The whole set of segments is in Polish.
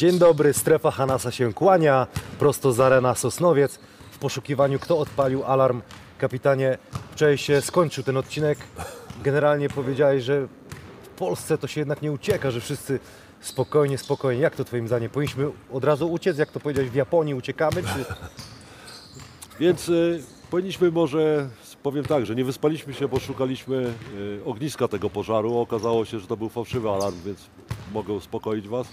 Dzień dobry, strefa Hanasa się kłania, prosto z arena Sosnowiec. W poszukiwaniu kto odpalił alarm. Kapitanie, wczoraj się skończył ten odcinek. Generalnie powiedziałeś, że w Polsce to się jednak nie ucieka, że wszyscy spokojnie, spokojnie. Jak to twoim zdaniem? Powinniśmy od razu uciec, jak to powiedziałeś, w Japonii uciekamy? Czy... Więc y, powinniśmy może, powiem tak, że nie wyspaliśmy się, bo szukaliśmy y, ogniska tego pożaru. Okazało się, że to był fałszywy alarm, więc mogę uspokoić Was.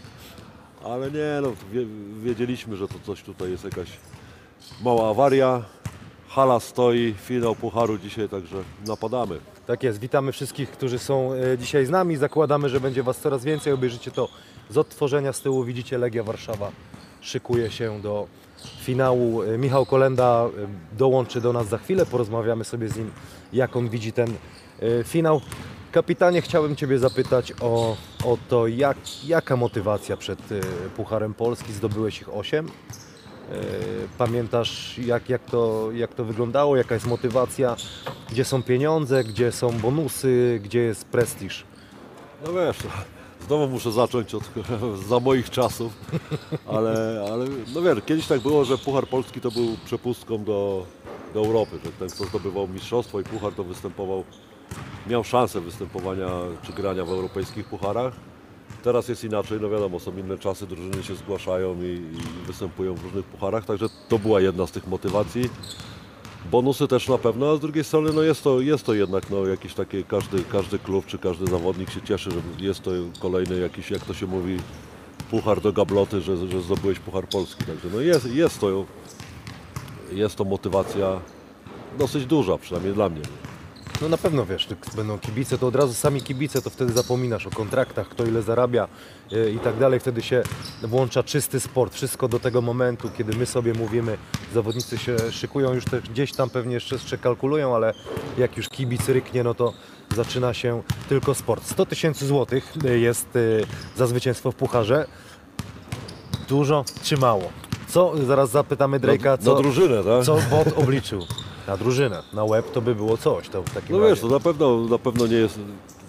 Ale nie, no, wie, wiedzieliśmy, że to coś tutaj jest jakaś mała awaria. Hala stoi, finał pucharu dzisiaj, także napadamy. Tak jest, witamy wszystkich, którzy są e, dzisiaj z nami. Zakładamy, że będzie Was coraz więcej. Obejrzycie to z odtworzenia z tyłu. Widzicie, Legia Warszawa szykuje się do finału. E, Michał Kolenda e, dołączy do nas za chwilę. Porozmawiamy sobie z nim, jak on widzi ten finał. Kapitanie, chciałbym Ciebie zapytać o, o to, jak, jaka motywacja przed e, Pucharem Polski. Zdobyłeś ich 8. Pamiętasz, jak, jak, to, jak to wyglądało, jaka jest motywacja, gdzie są pieniądze, gdzie są bonusy, gdzie jest prestiż? No wiesz, no, znowu muszę zacząć od za moich czasów, ale, ale no wiesz, kiedyś tak było, że Puchar Polski to był przepustką do, do Europy, że ten kto zdobywał mistrzostwo i puchar to występował, miał szansę występowania czy grania w europejskich pucharach. Teraz jest inaczej, no wiadomo, są inne czasy, drużyny się zgłaszają i, i występują w różnych pucharach, także to była jedna z tych motywacji. Bonusy też na pewno, a z drugiej strony no jest, to, jest to jednak no, jakiś taki, każdy, każdy klub czy każdy zawodnik się cieszy, że jest to kolejny jakiś, jak to się mówi, puchar do gabloty, że, że zdobyłeś puchar polski. Także no jest, jest, to, jest to motywacja dosyć duża, przynajmniej dla mnie. No na pewno wiesz, jak będą kibice, to od razu sami kibice, to wtedy zapominasz o kontraktach, kto ile zarabia e, i tak dalej. Wtedy się włącza czysty sport, wszystko do tego momentu, kiedy my sobie mówimy, zawodnicy się szykują, już też gdzieś tam pewnie jeszcze, jeszcze kalkulują, ale jak już kibic ryknie, no to zaczyna się tylko sport. 100 tysięcy złotych e, jest e, za zwycięstwo w Pucharze. Dużo czy mało? Co, zaraz zapytamy Drake'a, co, na drużynę, tak? co bot obliczył? Na drużynę, na łeb to by było coś. To w takim No razie. wiesz, to na pewno, na pewno nie jest.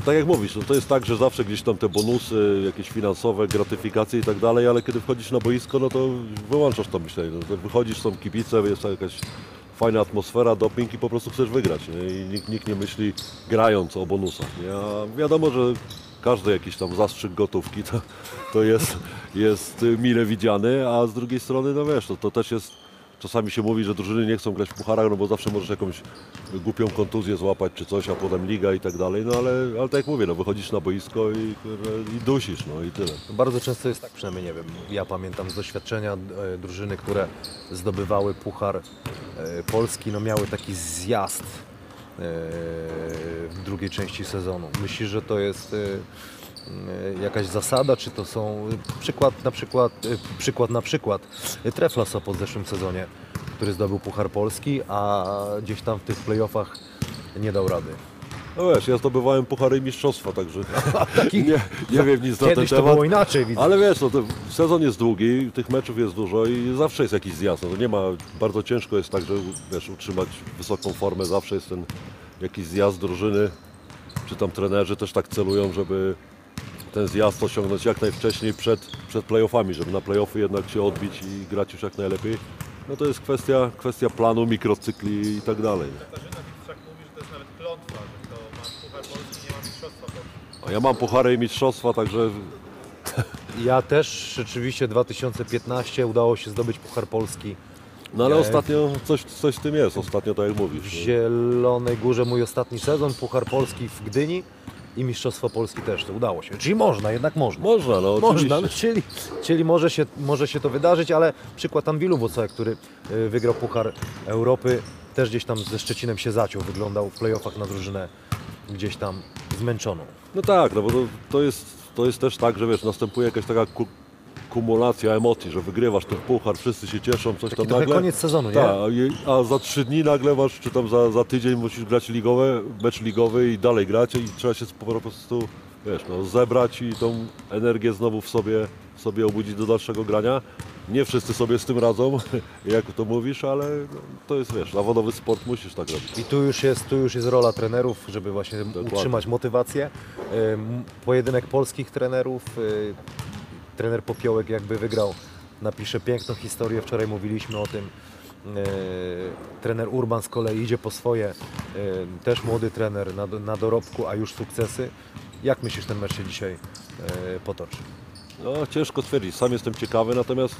Tak jak mówisz, no to jest tak, że zawsze gdzieś tam te bonusy, jakieś finansowe, gratyfikacje i tak dalej, ale kiedy wchodzisz na boisko, no to wyłączasz to myślenie. No to wychodzisz, są kibice, jest tam jakaś fajna atmosfera, doping i po prostu chcesz wygrać. Nie? I nikt, nikt nie myśli grając o bonusach. Nie? A wiadomo, że każdy jakiś tam zastrzyk gotówki to, to jest, jest mile widziany, a z drugiej strony, no wiesz, to, to też jest Czasami się mówi, że drużyny nie chcą grać w pucharach, no bo zawsze możesz jakąś głupią kontuzję złapać czy coś, a potem liga i tak dalej, no ale, ale tak jak mówię, no wychodzisz na boisko i, i dusisz, no i tyle. Bardzo często jest tak, przynajmniej nie wiem, ja pamiętam z doświadczenia e, drużyny, które zdobywały Puchar e, Polski, no miały taki zjazd e, w drugiej części sezonu. Myślisz, że to jest jakaś zasada, czy to są przykład na przykład, e, przykład na przykład Trefla Sopot w zeszłym sezonie, który zdobył Puchar Polski, a gdzieś tam w tych playoffach nie dał rady. No wiesz, ja zdobywałem puchary i mistrzostwa, także nie, nie wiem nic na ten Kiedyś to temat. było inaczej, widzę. Ale wiesz, no, sezon jest długi, tych meczów jest dużo i zawsze jest jakiś zjazd. No, to nie ma, bardzo ciężko jest tak, że wiesz, utrzymać wysoką formę, zawsze jest ten jakiś zjazd drużyny, czy tam trenerzy też tak celują, żeby ten zjazd osiągnąć jak najwcześniej przed, przed playoffami, żeby na playoffy jednak się odbić i grać już jak najlepiej. No to jest kwestia, kwestia planu, mikrocykli i tak dalej. Katarzyna Witczak mówi, że to jest nawet klątwa, że ma Puchar Polski, nie ma Mistrzostwa Polski. A ja mam puchary i mistrzostwa, także Ja też rzeczywiście 2015 udało się zdobyć Puchar Polski No ale Nie. ostatnio coś, coś w tym jest, ostatnio tak jak w mówisz. no. Zielonej Górze mój ostatni sezon, Puchar Polski w Gdyni i Mistrzostwo Polski też to udało się. Czyli można, jednak można. Można, no Można, oczywiście. czyli, czyli może, się, może się to wydarzyć, ale przykład Anwilu Włocławek, który y, wygrał Puchar Europy, też gdzieś tam ze Szczecinem się zaciął, wyglądał w playoffach na drużynę gdzieś tam zmęczoną. No tak, no bo to, to, jest, to jest też tak, że wiesz, następuje jakaś taka kumulacja emocji, że wygrywasz ten puchar, wszyscy się cieszą, coś Taki tam nagle. koniec sezonu, nie? Tak, a za trzy dni nagle masz, czy tam za, za tydzień musisz grać ligowe, mecz ligowy i dalej grać i trzeba się po prostu, wiesz, no, zebrać i tą energię znowu w sobie, w sobie obudzić do dalszego grania. Nie wszyscy sobie z tym radzą, jak to mówisz, ale no, to jest, wiesz, zawodowy sport, musisz tak robić. I tu już jest, tu już jest rola trenerów, żeby właśnie utrzymać motywację. Pojedynek polskich trenerów, y, trener Popiołek jakby wygrał, napisze piękną historię. Wczoraj mówiliśmy o tym. E, trener Urban z kolei idzie po swoje, e, też młody trener na, na dorobku, a już sukcesy. Jak myślisz, ten mecz się dzisiaj e, potoczy? No, ciężko stwierdzić, sam jestem ciekawy, natomiast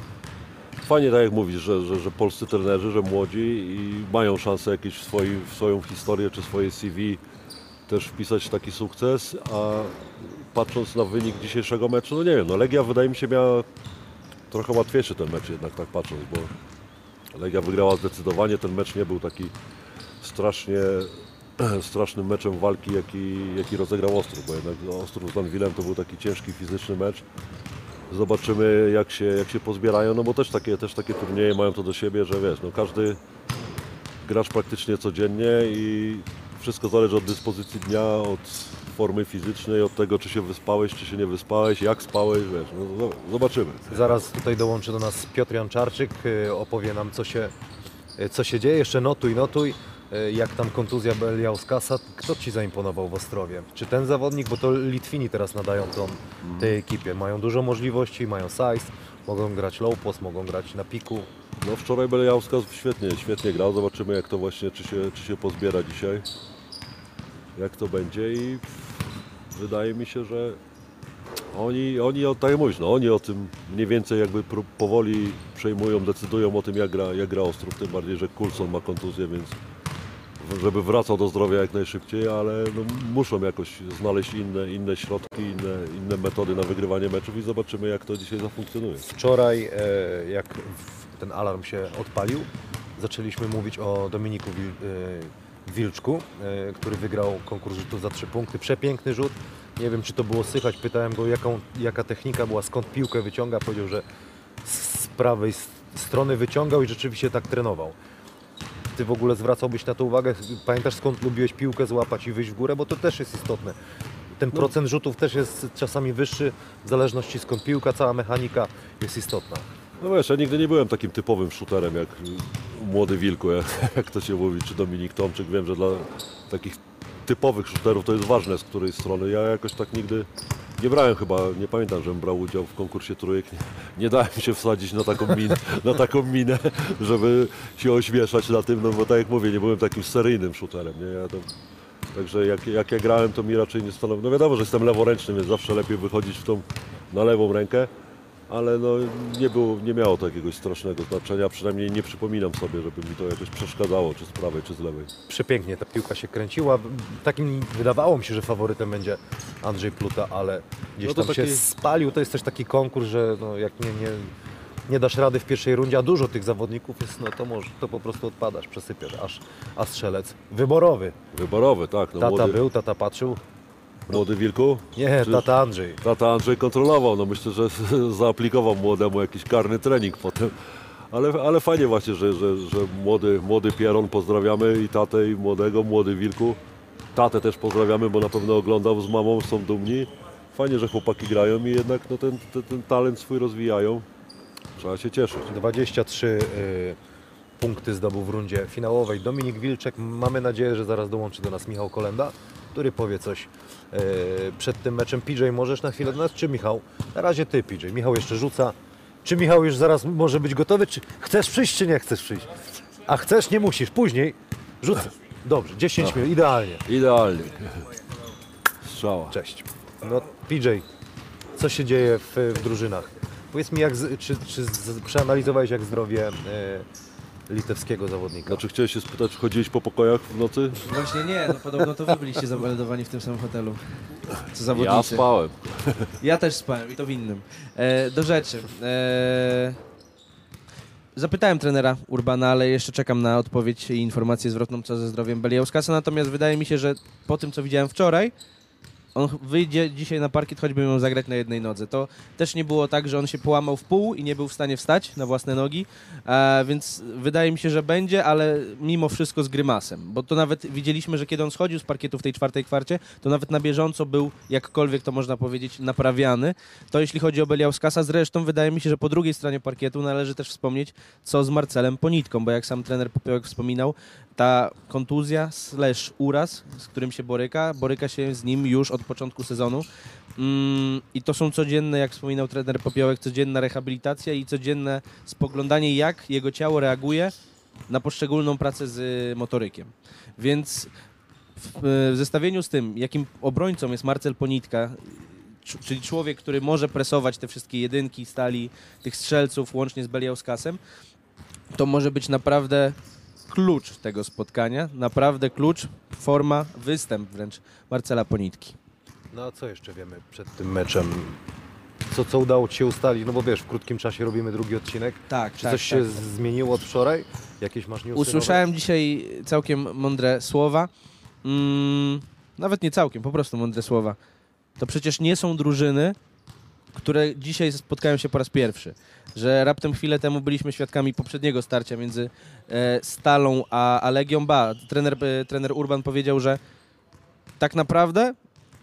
fajnie tak jak mówisz, że, że, że polscy trenerzy, że młodzi i mają szansę jakieś w, w swoją historię czy swoje CV też wpisać taki sukces, a patrząc na wynik dzisiejszego meczu, no nie wiem, no Legia wydaje mi się miała trochę łatwiejszy ten mecz jednak tak patrząc, bo Legia wygrała zdecydowanie, ten mecz nie był taki strasznie strasznym meczem walki, jaki, jaki rozegrał Ostrów, bo jednak Ostrów z Danwilem to był taki ciężki fizyczny mecz. Zobaczymy jak się, jak się pozbierają, no bo też takie, też takie turnieje mają to do siebie, że wiesz, no każdy gracz praktycznie codziennie i wszystko zależy od dyspozycji dnia, od formy fizycznej, od tego czy się wyspałeś, czy się nie wyspałeś, jak spałeś, wiesz, no zo- zobaczymy. Zaraz tutaj dołączy do nas Piotr Janczarczyk, y, opowie nam co się, y, co się dzieje. Jeszcze notuj, notuj. y, Jak tam kontuzja Beliauskasa, kto Ci zaimponował w Ostrowie? Czy ten zawodnik, bo to Litwini teraz nadają tą, tej ekipie. Mają dużo możliwości, mają size, mogą grać low post, mogą grać na piku. No wczoraj Belejauskas świetnie, świetnie grał, zobaczymy jak to właśnie, czy się, czy się pozbiera dzisiaj, jak to będzie i wydaje mi się, że oni, oni tak jak mówisz, no, oni o tym mniej więcej jakby powoli przejmują, decydują o tym jak gra, jak gra Ostrów, tym bardziej, że Coulson ma kontuzję, więc żeby wracał do zdrowia jak najszybciej, ale no, muszą jakoś znaleźć inne, inne środki, inne, inne metody na wygrywanie meczów i zobaczymy jak to dzisiaj zafunkcjonuje. Wczoraj, e, jak ten alarm się odpalił, zaczęliśmy mówić o Dominiku Wil, e, Wilczku, e, który wygrał konkurs rzutów za trzy punkty. Przepiękny rzut. Nie wiem, czy to było słychać. Pytałem go, jaką, jaka technika była, skąd piłkę wyciąga. Powiedział, że z prawej strony wyciągał i rzeczywiście tak trenował. Ty w ogóle zwracałbyś na to uwagę? Pamiętasz skąd lubiłeś piłkę złapać i wyjść w górę? Bo to też jest istotne. Ten procent rzutów też jest czasami wyższy, w zależności skąd piłka, cała mechanika jest istotna. No wiesz, ja nigdy nie byłem takim typowym shooterem jak młody Wilku, jak, to się mówi, czy Dominik Tomczyk. Wiem, że dla takich typowych shooterów to jest ważne z której strony. Ja jakoś tak nigdy nie brałem chyba, nie pamiętam, żebym brał udział w konkursie trójek. Nie, nie dałem się wsadzić na taką, minę, na taką minę, żeby się ośmieszać na tym, no bo tak jak mówię, nie byłem takim seryjnym shooterem. Nie? Ja to, Także jak, jak ja grałem, to mi raczej nie stanowiło. No wiadomo, że jestem leworęczny, więc zawsze lepiej wychodzić w tą na lewą rękę, ale no nie, było, nie miało to jakiegoś strasznego znaczenia, przynajmniej nie przypominam sobie, żeby mi to jakoś przeszkadzało, czy z prawej, czy z lewej. Przepięknie ta piłka się kręciła. Takim wydawało mi się, że faworytem będzie Andrzej Pluta, ale gdzieś No to tam się taki- spalił. To jest też taki konkurs, że no, jak nie, nie, nie dasz rady w pierwszej rundzie, a dużo tych zawodników jest, no to może to po prostu odpadasz, przesypiesz, aż, a strzelec wyborowy. Wyborowy, tak. No, Tata młody, był, tata patrzył. Młody Wilku? Nie, Czy- tata Andrzej. Tata Andrzej kontrolował, no myślę, że zaaplikował młodemu jakiś karny trening potem. Ale, ale fajnie właśnie, że, że, że młody, młody Pieron pozdrawiamy i tatę i młodego, młody Wilku. Tatę też pozdrawiamy, bo na pewno oglądał z mamą, są dumni. Fajnie, że chłopaki grają i jednak no, ten, ten, ten talent swój rozwijają. Trzeba się cieszyć. 23 y, punkty zdobył w rundzie finałowej Dominik Wilczek. Mamy nadzieję, że zaraz dołączy do nas Michał Kolenda, który powie coś przed tym meczem. PJ, możesz na chwilę do nas, czy Michał? Na razie ty, PJ. Michał jeszcze rzuca. Czy Michał już zaraz może być gotowy? Czy chcesz przyjść, czy nie chcesz przyjść? A chcesz, nie musisz. Później rzucę. Dobrze, 10 minut, idealnie. Idealnie. Strzała. Cześć. No, PJ, co się dzieje w, w drużynach? Powiedz mi, jak czy, czy z, przeanalizowałeś jak zdrowie e, litewskiego zawodnika? Znaczy chciałeś się spytać, czy chodziłeś po pokojach w nocy? Właśnie nie, no podobno to wy byliście zameldowani w tym samym hotelu. Co Ja zawodnicy. spałem. Ja też spałem i to w innym. E, do rzeczy. E, zapytałem trenera Urbana, ale jeszcze czekam na odpowiedź i informację zwrotną co ze zdrowiem Beliauskasa, natomiast wydaje mi się, że po tym co widziałem wczoraj, on wyjdzie dzisiaj na parkiet, choćby miał zagrać na jednej nodze. To też nie było tak, że on się połamał w pół i nie był w stanie wstać na własne nogi, e, więc wydaje mi się, że będzie, ale mimo wszystko z grymasem, bo to nawet widzieliśmy, że kiedy on schodził z parkietu w tej czwartej kwarcie, to nawet na bieżąco był, jakkolwiek to można powiedzieć, naprawiany. To jeśli chodzi o Beliauskasa, zresztą wydaje mi się, że po drugiej stronie parkietu należy też wspomnieć, co z Marcelem Ponitką, bo jak sam trener Popiołek wspominał, ta kontuzja slash uraz, z którym się boryka, boryka się z nim już od początku sezonu. Mm, I to są codzienne, jak wspominał trener Popiołek, codzienna rehabilitacja i codzienne spoglądanie, jak jego ciało reaguje na poszczególną pracę z y, motorykiem. Więc w, w zestawieniu z tym, jakim obrońcą jest Marcel Ponitka, cz- czyli człowiek, który może presować te wszystkie jedynki, stali, tych strzelców, łącznie z Beliauskasem, to może być naprawdę klucz tego spotkania, naprawdę klucz, forma, występ wręcz Marcela Ponitki. No a co jeszcze wiemy przed tym meczem? Co, co udało Ci się ustalić? No bo wiesz, w krótkim czasie robimy drugi odcinek. Tak, Czy coś się z- zmieniło od wczoraj? Jakieś masz newsy Usłyszałem dzisiaj całkiem mądre słowa. Mm, nawet nie całkiem, po prostu mądre słowa. To przecież nie są drużyny, które dzisiaj spotkają się po raz pierwszy. Że raptem chwilę temu byliśmy świadkami poprzedniego starcia między e, Stalą a, a Legią Ba. Trener, e, trener Urban powiedział, że tak naprawdę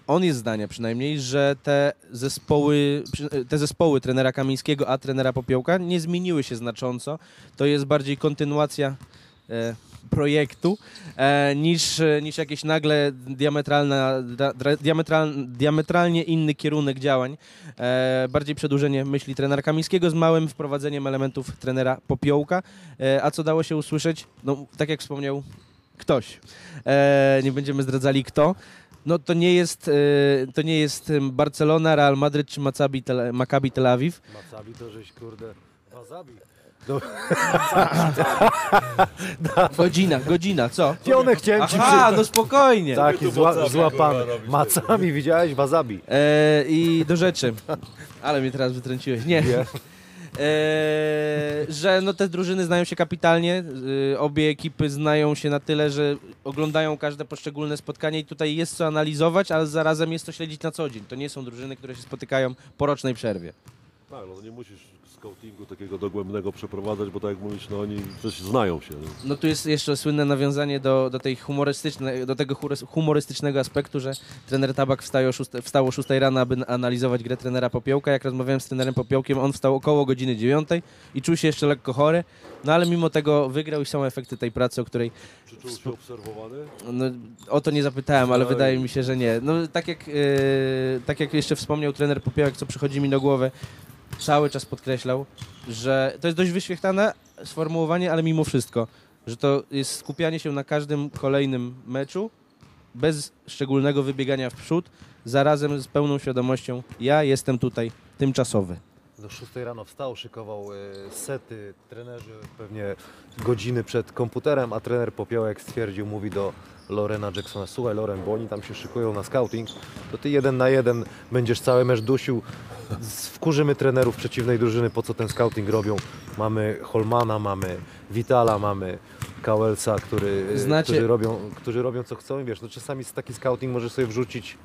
on jest zdania przynajmniej, że te zespoły, te zespoły trenera Kamińskiego, a trenera Popiołka nie zmieniły się znacząco. To jest bardziej kontynuacja e, projektu e, niż, niż jakieś nagle diametralna, dra, diametral, diametralnie inny kierunek działań. E, bardziej przedłużenie myśli trenera Kamińskiego z małym wprowadzeniem elementów trenera Popiołka. E, a co dało się usłyszeć? No, tak jak wspomniał ktoś. E, nie będziemy zdradzali kto. No to nie jest, e, to nie jest Barcelona, Real Madryt czy Maccabi Tel, Maccabi Tel Awiw. Macabi to żeś kurde... Wasabi. Godzina, godzina, co? Pionę chciałem Ci Aha, no spokojnie. Taki zła, złapany. Macami widziałeś? Wasabi. E, I do rzeczy. Ale mnie teraz wytrąciłeś. Nie. Nie? E, że no te drużyny znają się kapitalnie. E, obie ekipy znają się na tyle, że oglądają każde poszczególne spotkanie i tutaj jest co analizować, ale zarazem jest to śledzić na co dzień. To nie są drużyny, które się spotykają po rocznej przerwie. Tak, no nie musisz scoutingu takiego dogłębnego przeprowadzać, bo tak jak mówisz, no oni przecież znają się. No. No tu jest jeszcze słynne nawiązanie do, do tej humorystycznej, do tego humorystycznego aspektu, że trener Tabak wstaje o szóste, wstał o 6 rano, aby analizować grę trenera Popiołka. Jak rozmawiałem z trenerem Popiołkiem, on wstał około godziny 9 i czuł się jeszcze lekko chory, no ale mimo tego wygrał i są efekty tej pracy, o której Czy czuł się obserwowany? no, o to nie zapytałem, ale wydaje mi się, że nie. No tak jak, e, tak jak jeszcze wspomniał trener Popiołek, co przychodzi mi do głowy, cały czas podkreślał, że to jest dość wyświechtane sformułowanie, ale mimo wszystko, że to jest skupianie się na każdym kolejnym meczu, bez szczególnego wybiegania w przód, zarazem z pełną świadomością, ja jestem tutaj tymczasowy. Do 6 rano wstał, szykował e, sety, trenerzy pewnie godziny przed komputerem, a trener Popiołek stwierdził, mówi do Lorena Jacksona, słuchaj Loren, bo oni tam się szykują na scouting, to ty jeden na jeden będziesz cały mecz dusił, wkurzymy trenerów przeciwnej drużyny, po co ten scouting robią. Mamy Holmana, mamy Vitala, mamy Kałelsa, który, e, Znacie- którzy, robią, którzy robią co chcą i wiesz, no czasami taki scouting możesz sobie wrzucić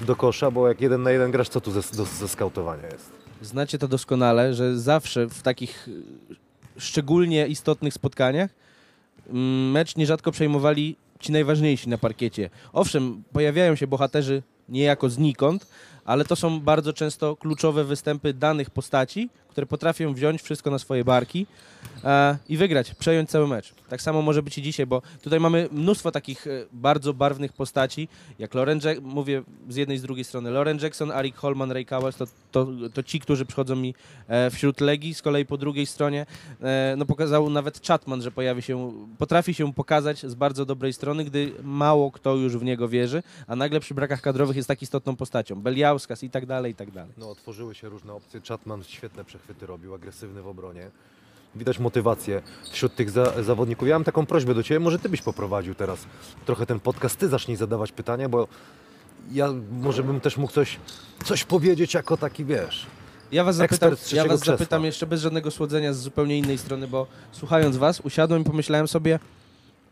do kosza, bo jak jeden na jeden grasz, co tu ze, do, ze skautowania jest? Znacie to doskonale, że zawsze w takich y, szczególnie istotnych spotkaniach mm, mecz nierzadko przejmowali ci najważniejsi na parkiecie. Owszem, pojawiają się bohaterzy niejako znikąd, ale to są bardzo często kluczowe występy danych postaci, które potrafią wziąć wszystko na swoje barki e, i wygrać, przejąć cały mecz. Tak samo może być i dzisiaj, bo tutaj mamy mnóstwo takich e, bardzo barwnych postaci, jak Loren Jack, mówię z jednej i z drugiej strony, Loren Jackson, Arik Holman, Ray Cowell, to, to, to ci, którzy przychodzą mi e, wśród Legii, z kolei po drugiej stronie e, no pokazał nawet Chatman, że pojawi się, potrafi się pokazać z bardzo dobrej strony, gdy mało kto już w niego wierzy, a nagle przy brakach kadrowych jest tak istotną postacią. Beliauskas i tak dalej, i tak dalej. No, otworzyły się różne opcje. Chatman świetne przechwyty robił, agresywny w obronie. Widać motywację wśród tych za zawodników. Ja mam taką prośbę do Ciebie, może Ty byś poprowadził teraz trochę ten podcast, Ty zacznij zadawać pytania, bo ja może bym też mógł coś, coś powiedzieć jako taki, wiesz... Ja was, zapytam, ja was krzesła. zapytam jeszcze bez żadnego słodzenia z zupełnie innej strony, bo słuchając was, usiadłem i pomyślałem sobie,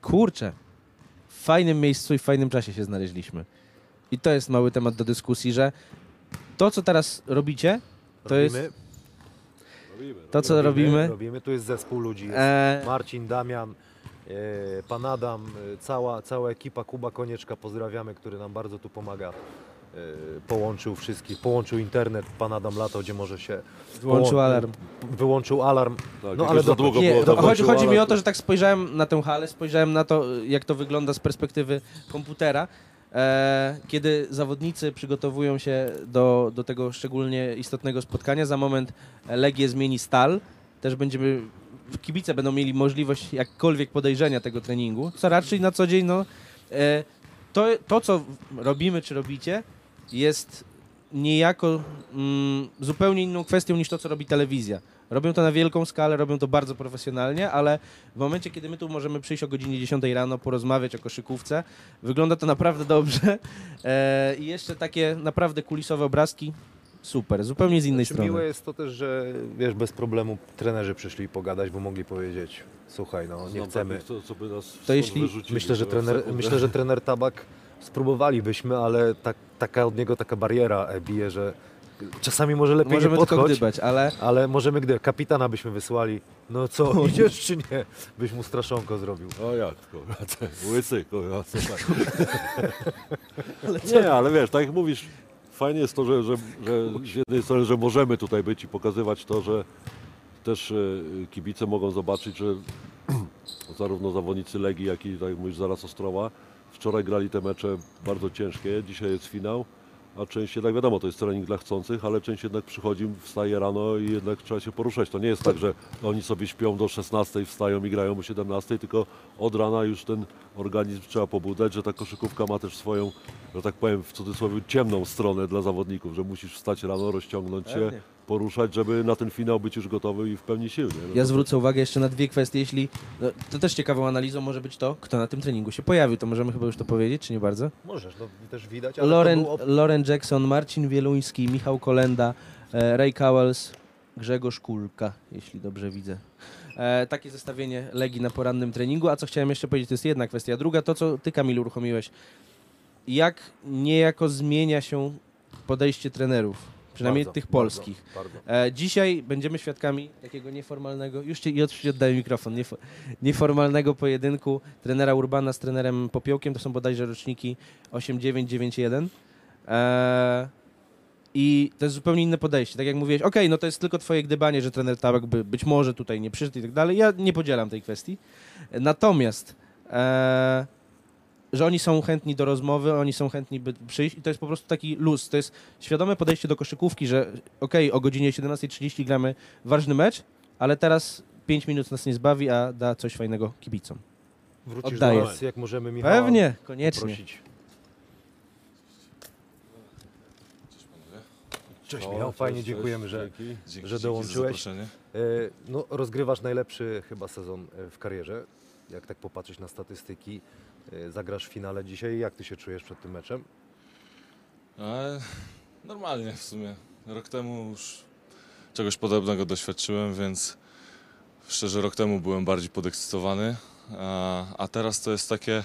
kurczę, w fajnym miejscu i w fajnym czasie się znaleźliśmy. I to jest mały temat do dyskusji, że to, co teraz robicie, to jest robimy, Robimy. To, co robimy. Robimy, tu jest zespół ludzi. Jest E, Marcin, Damian, e, pan Adam, e, cała, cała ekipa, Kuba Konieczka, pozdrawiamy, który nam bardzo tu pomaga połączył wszystkich, połączył internet, pan Adam Lato, gdzie może się... Wyłączył połą- alarm. Wyłączył alarm. Tak, no ale za do, długo Nie, było, chodzi, chodzi mi o to, że tak spojrzałem na tę halę, spojrzałem na to, jak to wygląda z perspektywy komputera, e, kiedy zawodnicy przygotowują się do, do tego szczególnie istotnego spotkania. Za moment Legię zmieni Stal, też będziemy, kibice będą mieli możliwość jakkolwiek podejrzenia tego treningu, co raczej na co dzień, no, e, to, to co robimy czy robicie jest niejako mm, zupełnie inną kwestią niż to, co robi telewizja. Robią to na wielką skalę, robią to bardzo profesjonalnie, ale w momencie, kiedy my tu możemy przyjść o godzinie 10 rano, porozmawiać o koszykówce, wygląda to naprawdę dobrze. E, I jeszcze takie naprawdę kulisowe obrazki, super, zupełnie z innej Znaczy, strony. Miłe jest to też, że wiesz, bez problemu trenerzy przyszli pogadać, bo mogli powiedzieć, słuchaj, no nie znam chcemy. takich, Co, co by nas To jeśli- Myślę, że to trener, myślę, że trener Tabak spróbowalibyśmy, ale tak, taka od niego taka bariera e, bije, że czasami może lepiej Możemy nie podchodź, gdybać, ale ale możemy gdy kapitana byśmy wysłali, no co, O idziesz czy nie? Byś mu straszonko zrobił. O jak, kurwa, łysy, kurwa, słuchaj. Nie, ale wiesz, tak jak mówisz, fajnie jest to, że, że, że z jednej strony, że możemy tutaj być i pokazywać to, że też e, kibice mogą zobaczyć, że zarówno zawodnicy Legii, jak i tak jak mówisz, zaraz Ostrowa, wczoraj grali te mecze bardzo ciężkie, dzisiaj jest finał, a część jednak wiadomo, to jest trening dla chcących, ale część jednak przychodzi, wstaje rano i jednak trzeba się poruszać. To nie jest tak, że oni sobie śpią do 16, wstają i grają o 17, tylko od rana już ten organizm trzeba pobudzać, że ta koszykówka ma też swoją, że tak powiem w cudzysłowie, ciemną stronę dla zawodników, że musisz wstać rano, rozciągnąć się. Poruszać, żeby na ten finał być już gotowy i w pełni sił. Nie? No ja to- zwrócę uwagę jeszcze na dwie kwestie. Jeśli no, to też ciekawą analizą może być to, kto na tym treningu się pojawił. To możemy chyba już to powiedzieć, czy nie bardzo? Możesz, no też widać, ale Loren, to był Loren Jackson, Marcin Wieluński, Michał Kolenda, e, Ray Cowells, Grzegorz Kulka, jeśli dobrze widzę. E, takie zestawienie Legii na porannym treningu. A co chciałem jeszcze powiedzieć, to jest jedna kwestia. Druga, to co ty Kamil uruchomiłeś. Jak niejako zmienia się podejście trenerów, przynajmniej bardzo, tych bardzo, polskich. Bardzo. E, dzisiaj będziemy świadkami takiego nieformalnego, już ci, już ci oddaję mikrofon, niefo, nieformalnego pojedynku trenera Urbana z trenerem Popiołkiem, to są bodajże roczniki 8991. E, I to jest zupełnie inne podejście. Tak jak mówiłeś, okej, no to jest tylko twoje gdybanie, że trener Tabak by być może tutaj nie przyszedł i tak dalej. Ja nie podzielam tej kwestii. Natomiast e, że oni są chętni do rozmowy, oni są chętni, by przyjść i to jest po prostu taki luz. To jest świadome podejście do koszykówki, że okej, o godzinie 17.30 gramy ważny mecz, ale teraz 5 minut nas nie zbawi, a da coś fajnego kibicom. Wrócisz oddaję. do nas, jak możemy Michała Pewnie, koniecznie. prosić. Cześć O, Michał, cześć, fajnie cześć, dziękujemy, że, dzięki. Dzięki, że dzięki za dołączyłeś. zaproszenie. E, No, rozgrywasz najlepszy chyba sezon e, w karierze. Jak tak popatrzeć na statystyki, zagrasz w finale dzisiaj. Jak ty się czujesz przed tym meczem? Ale normalnie w sumie. Rok temu już czegoś podobnego doświadczyłem, więc szczerze rok temu byłem bardziej podekscytowany, a, a teraz to jest takie,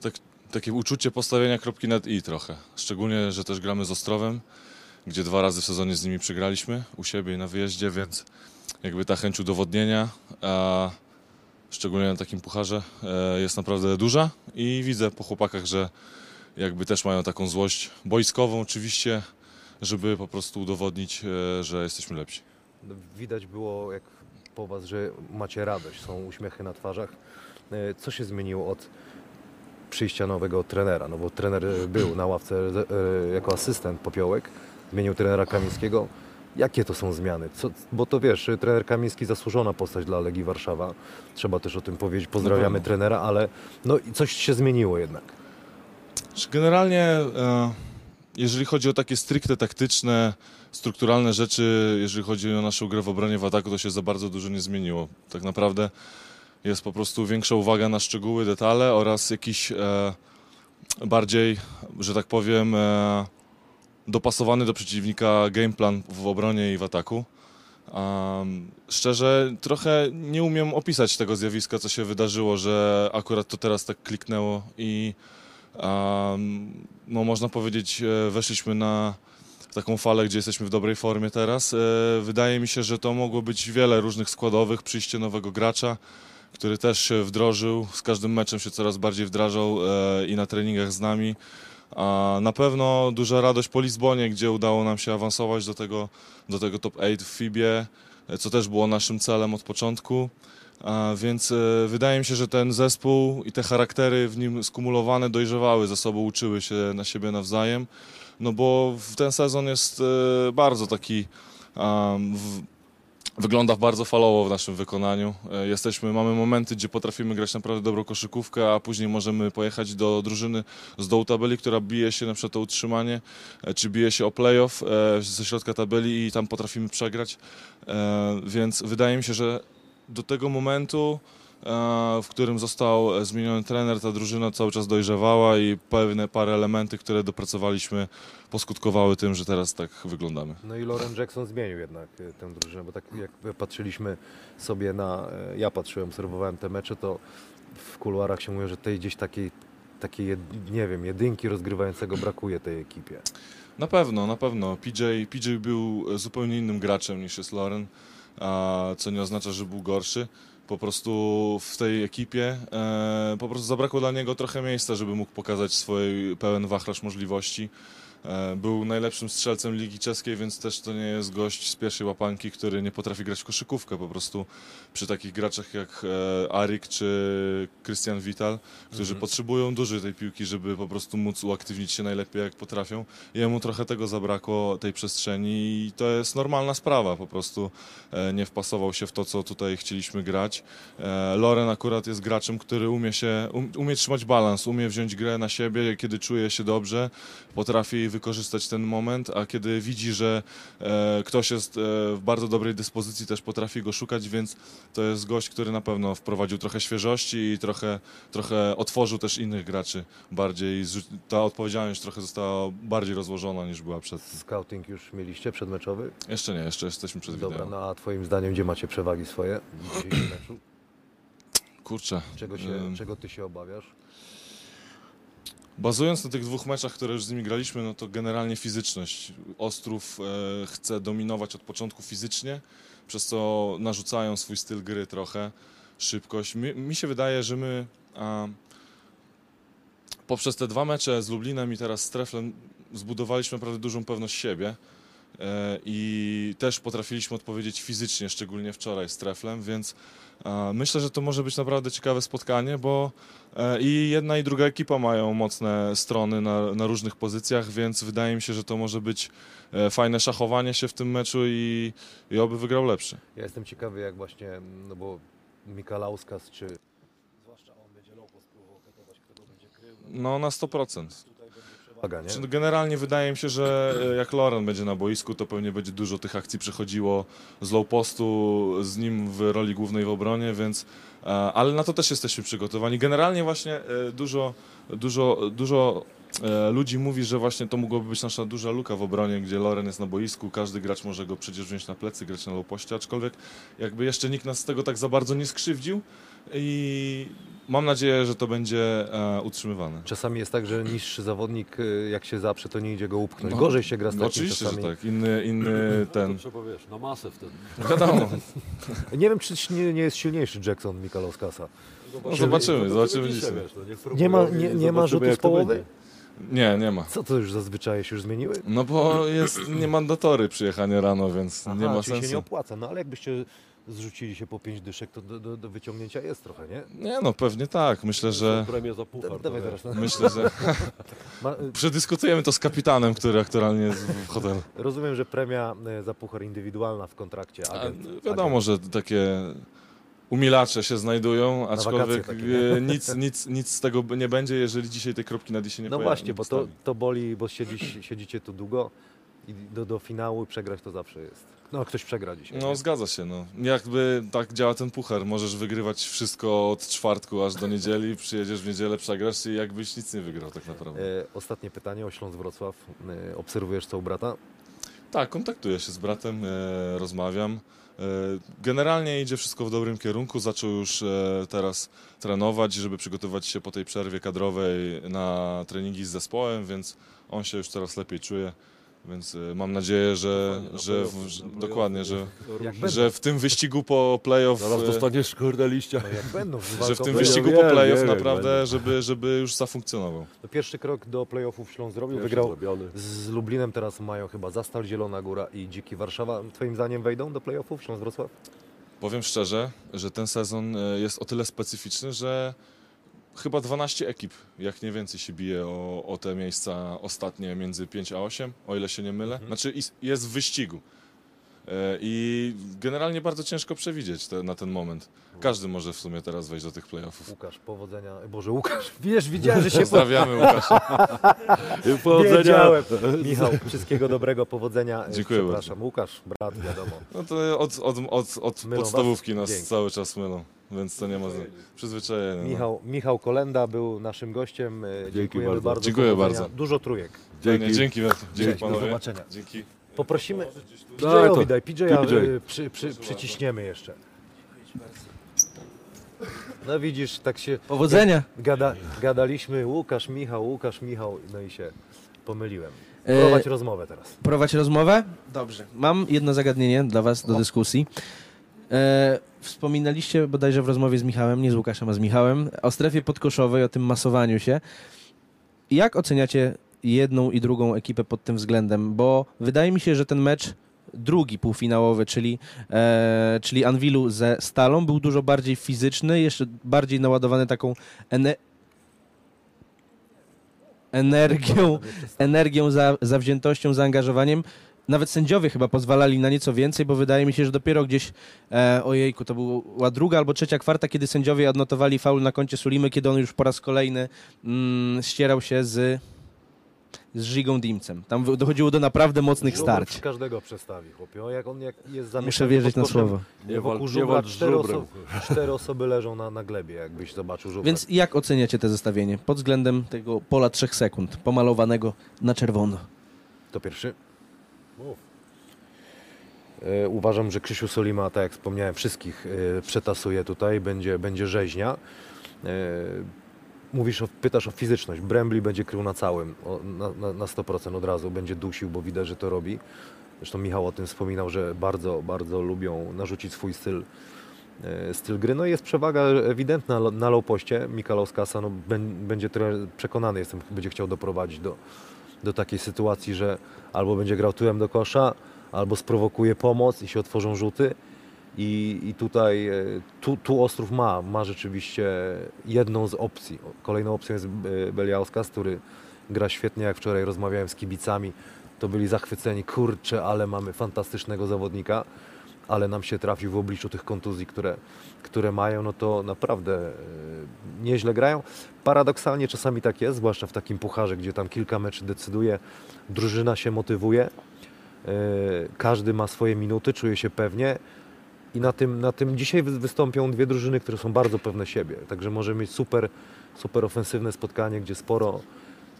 tak, takie uczucie postawienia kropki nad i trochę. Szczególnie, że też gramy z Ostrowem, gdzie dwa razy w sezonie z nimi przegraliśmy u siebie i na wyjeździe, więc jakby ta chęć udowodnienia, a szczególnie na takim pucharze, e, jest naprawdę duża i widzę po chłopakach, że jakby też mają taką złość boiskową oczywiście, żeby po prostu udowodnić, e, że jesteśmy lepsi. No, Widać było jak po was, że macie radość, są uśmiechy na twarzach. E, Co się zmieniło od przyjścia nowego trenera? No bo trener był na ławce jako asystent Popiołek, zmienił trenera Kamińskiego. Jakie to są zmiany? Co, bo to wiesz, trener Kamiński zasłużona postać dla Legii Warszawa. Trzeba też o tym powiedzieć. Pozdrawiamy pewno. trenera, ale no i coś się zmieniło jednak. Generalnie, e, jeżeli chodzi o takie stricte taktyczne, strukturalne rzeczy, jeżeli chodzi o naszą grę w obronie w ataku, to się za bardzo dużo nie zmieniło. Tak naprawdę jest po prostu większa uwaga na szczegóły, detale oraz jakiś e, bardziej, że tak powiem, e, dopasowany do przeciwnika game plan w obronie i w ataku. Um, szczerze, trochę nie umiem opisać tego zjawiska, co się wydarzyło, że akurat to teraz tak kliknęło i um, no można powiedzieć, e, weszliśmy na taką falę, gdzie jesteśmy w dobrej formie teraz. E, Wydaje mi się, że to mogło być wiele różnych składowych, przyjście nowego gracza, który też się wdrożył, z każdym meczem się coraz bardziej wdrażał e, i na treningach z nami. A na pewno duża radość po Lizbonie, gdzie udało nam się awansować do tego, do tego top 8 w FIBie, co też było naszym celem od początku. Więc e, wydaje mi się, że ten zespół i te charaktery w nim skumulowane dojrzewały ze sobą, uczyły się na siebie nawzajem. No bo ten sezon jest e, bardzo taki. Wygląda bardzo falowo w naszym wykonaniu. E, Jesteśmy, mamy momenty, gdzie potrafimy grać naprawdę dobrą koszykówkę, a później możemy pojechać do drużyny z dołu tabeli, która bije się na przykład o utrzymanie, e, czy bije się o playoff e, ze środka tabeli i tam potrafimy przegrać. Więc wydaje mi się, że do tego momentu, w którym został zmieniony trener, ta drużyna cały czas dojrzewała i pewne parę elementy, które dopracowaliśmy, poskutkowały tym, że teraz tak wyglądamy. No i Lauren Jackson zmienił jednak e, tę drużynę, bo tak jak patrzyliśmy sobie na, e, ja patrzyłem, obserwowałem te mecze, to w kuluarach się mówi, że tej gdzieś takiej, takiej nie wiem, jedynki rozgrywającego brakuje tej ekipie. Na pewno, na pewno. PJ, PJ był e, zupełnie innym graczem niż jest Lauren, a co nie oznacza, że był gorszy. Po prostu w tej ekipie e, po prostu zabrakło dla niego trochę miejsca, żeby mógł pokazać swój pełen wachlarz możliwości. E, był najlepszym strzelcem Ligi Czeskiej, więc też to nie jest gość z pierwszej łapanki, który nie potrafi grać w koszykówkę. Po prostu przy takich graczach jak e, Arik czy Christian Vital, którzy potrzebują dużej tej piłki, żeby po prostu móc uaktywnić się najlepiej jak potrafią. Jemu trochę tego zabrakło, tej przestrzeni i to jest normalna sprawa, po prostu e, nie wpasował się w to, co tutaj chcieliśmy grać. Loren akurat jest graczem, który umie się, um, umie trzymać balans, umie wziąć grę na siebie, kiedy czuje się dobrze, potrafi wykorzystać ten moment, a kiedy widzi, że e, ktoś jest e, w bardzo dobrej dyspozycji, też potrafi go szukać, więc to jest gość, który na pewno wprowadził trochę świeżości i trochę, trochę otworzył też innych graczy bardziej. Ta odpowiedzialność trochę została bardziej rozłożona niż była przed. Scouting już mieliście przedmeczowy? Jeszcze nie, jeszcze jesteśmy przed Dobra, wideo. no a twoim zdaniem gdzie macie przewagi swoje w dzisiejszym meczu? Kurczę. Czego, się, czego ty się obawiasz? Bazując na tych dwóch meczach, które już z nimi graliśmy, no to generalnie fizyczność. Ostrów e, chce dominować od początku fizycznie, przez co narzucają swój styl gry trochę, szybkość. Mi, mi się wydaje, że my a, poprzez te dwa mecze z Lublinem i teraz z Treflem zbudowaliśmy naprawdę dużą pewność siebie e, i też potrafiliśmy odpowiedzieć fizycznie, szczególnie wczoraj z Treflem, więc myślę, że to może być naprawdę ciekawe spotkanie, bo E, I jedna i druga ekipa mają mocne strony na, na różnych pozycjach, więc wydaje mi się, że to może być e, fajne szachowanie się w tym meczu i, i oby wygrał lepszy. Ja jestem ciekawy jak właśnie, no bo Mikalauskas czy zwłaszcza on będzie low post próbował katować, kto go będzie krył, No na 100%. Przewaga, nie? Generalnie wydaje mi się, że e, jak Loren będzie na boisku, to pewnie będzie dużo tych akcji przechodziło z low postu, z nim w roli głównej w obronie, więc e, ale na to też jesteśmy przygotowani. Generalnie właśnie e, dużo, dużo, dużo ludzi mówi, że właśnie to mogłoby być nasza duża luka w obronie, gdzie Loren jest na boisku, każdy gracz może go przecież wziąć na plecy, grać na low poście, aczkolwiek jakby jeszcze nikt nas z tego tak za bardzo nie skrzywdził i mam nadzieję, że to będzie e, utrzymywane. Czasami jest tak, że niższy zawodnik y, jak się zaprze, to nie idzie go upchnąć. No, Gorzej się gra z No takim oczywiście, czasami. że tak. Inny, inny To ten. trzeba, wiesz, na masę wtedy. Wiadomo. Nie wiem, czy nie, nie jest silniejszy Jackson Mikalauskasa. No, zobaczymy, zobaczymy dzisiaj. Wiesz, no, niech Nie ma, nie, nie ma zobaczymy, rzutu z połowy? Nie, nie ma. Co to już zazwyczaj się już zmieniły? No bo jest niemandatory przyjechanie rano, więc nie ma czyli się nie sensu. opłaca. No ale jakbyście zrzucili się po pięć dyszek, to do, do, do wyciągnięcia jest trochę, nie? Nie no, pewnie tak. Myślę, że. Premię za puchar. Da, dawaj teraz. No. Myślę, że Ma, przedyskutujemy to z kapitanem, który aktualnie jest w hotelu. rozumiem, że premia y, za puchar indywidualna w kontrakcie. A, Agent, wiadomo, agent. że takie umilacze się znajdują, aczkolwiek takie, e, nic, nic, nic z tego nie będzie, jeżeli dzisiaj tej kropki na się nie No pojawi. właśnie, nie bo to, to boli, bo siedzisz, siedzicie tu długo i do, do finału przegrać to zawsze jest. No ktoś przegra dzisiaj. No nie? zgadza się, no. Jakby tak działa ten puchar. Możesz wygrywać wszystko od czwartku aż do niedzieli, przyjedziesz w niedzielę, przegrasz i jakbyś nic nie wygrał tak naprawdę. E, ostatnie pytanie o Śląsk Wrocław. E, obserwujesz co u brata? Tak, kontaktuję się z bratem, e, rozmawiam. E, generalnie idzie wszystko w dobrym kierunku. Zaczął już e, teraz trenować, żeby przygotować się po tej przerwie kadrowej na treningi z zespołem, więc on się już coraz lepiej czuje, Więc y, mam nadzieję, że, Na że, w, że dokładnie, że, playoffy. Jak będą. że w tym wyścigu po playoff, Zaraz y, dostaniesz kurde liścia. No jak będą, że w tym No, wyścigu po wiem, playoff wiem, naprawdę, żeby, żeby już zafunkcjonował. To pierwszy krok do playoffów Śląsk zrobił, Pierwszy wygrał zrobiony. z Lublinem, teraz mają chyba Zastal Zielona Góra i Dziki Warszawa. Twoim zdaniem wejdą do playoffów Śląsk Wrocław? Powiem szczerze, że ten sezon y, jest o tyle specyficzny, że chyba 12 ekip, jak nie więcej, się bije o, o te miejsca ostatnie między 5 a 8, o ile się nie mylę. Znaczy is- jest w wyścigu. E, I generalnie bardzo ciężko przewidzieć te, na ten moment. Każdy może w sumie teraz wejść do tych playoffów. Łukasz, powodzenia. Boże, Łukasz, wiesz, widziałem, że się Pozdrawiamy Łukasza. I Powodzenia. Wiedziałem. Michał, wszystkiego dobrego, powodzenia. Dziękuję Przepraszam, Łukasz, brat, wiadomo. No to od, od, od, od Mylą was? podstawówki nas Dzięki. cały czas mylą, więc to nie ma przyzwyczajenia. no. Michał, Michał Kolenda był naszym gościem. E, Dziękujemy bardzo. bardzo. Dziękuję bardzo. Dużo trójek. Dzięki, Dzięki. dzięki, dzięki Dzięki, do zobaczenia. Dzięki. Poprosimy Daj to. PJ-owi, daj, PJ, PJ. przy, przy, przyciśniemy jeszcze. No widzisz, tak się Powodzenia. gada, gadaliśmy Łukasz, Michał, Łukasz, Michał, no i się pomyliłem. E, Prowadź rozmowę teraz. Prowadź rozmowę? Dobrze. Mam jedno zagadnienie dla Was do dyskusji. E, wspominaliście bodajże w rozmowie z Michałem, nie z Łukaszem, a z Michałem, o strefie podkoszowej, o tym masowaniu się. Jak oceniacie jedną i drugą ekipę pod tym względem? Bo wydaje mi się, że ten mecz drugi półfinałowy, czyli, e, czyli Anwilu ze Stalą, był dużo bardziej fizyczny, jeszcze bardziej naładowany taką ene- energią, energią, za, zawziętością, zaangażowaniem. Nawet sędziowie chyba pozwalali na nieco więcej, bo wydaje mi się, że dopiero gdzieś, e, ojejku, to była druga albo trzecia kwarta, kiedy sędziowie odnotowali faul na koncie Sulimy, kiedy on już po raz kolejny mm, ścierał się z, z Żigą Dimcem. Tam dochodziło do naprawdę mocnych Żubr starć. każdego przestawi, chłopie. O, jak on jak jest zamieszany Muszę wierzyć pod na koszem, słowo. Nie wokół nie żubra walcz z cztery, żubrem. oso- cztery osoby leżą na, na glebie, jakbyś zobaczył żubra. Więc jak oceniacie te zestawienie pod względem tego pola trzech sekund, pomalowanego na czerwono? To pierwszy. E, Uważam, że Krzysiu Solima, tak jak wspomniałem, wszystkich e, przetasuje tutaj, będzie, będzie rzeźnia. E, Mówisz, o, pytasz o fizyczność. Brembli będzie krył na całym, na, na, na 100% od razu, będzie dusił, bo widać, że to robi. Zresztą Michał o tym wspominał, że bardzo, bardzo lubią narzucić swój styl, e, styl gry. No i jest przewaga ewidentna na low poście. Mikalos Kasa no, bę- będzie przekonany jestem, będzie chciał doprowadzić do, do takiej sytuacji, że albo będzie grał tyłem do kosza, albo sprowokuje pomoc i się otworzą rzuty. I, i tutaj e, tu, tu Ostrów ma, ma rzeczywiście jedną z opcji. Kolejną opcją jest e, Beliauskas, który gra świetnie, jak wczoraj rozmawiałem z kibicami, to byli zachwyceni, kurczę, ale mamy fantastycznego zawodnika, ale nam się trafił w obliczu tych kontuzji, które, które mają, no to naprawdę e, nieźle grają. Paradoksalnie czasami tak jest, zwłaszcza w takim pucharze, gdzie tam kilka meczy decyduje, drużyna się motywuje, każdy ma swoje minuty, czuje się pewnie i na tym, na tym dzisiaj wy- wystąpią dwie drużyny, które są bardzo pewne siebie, także możemy mieć super, super ofensywne spotkanie, gdzie sporo,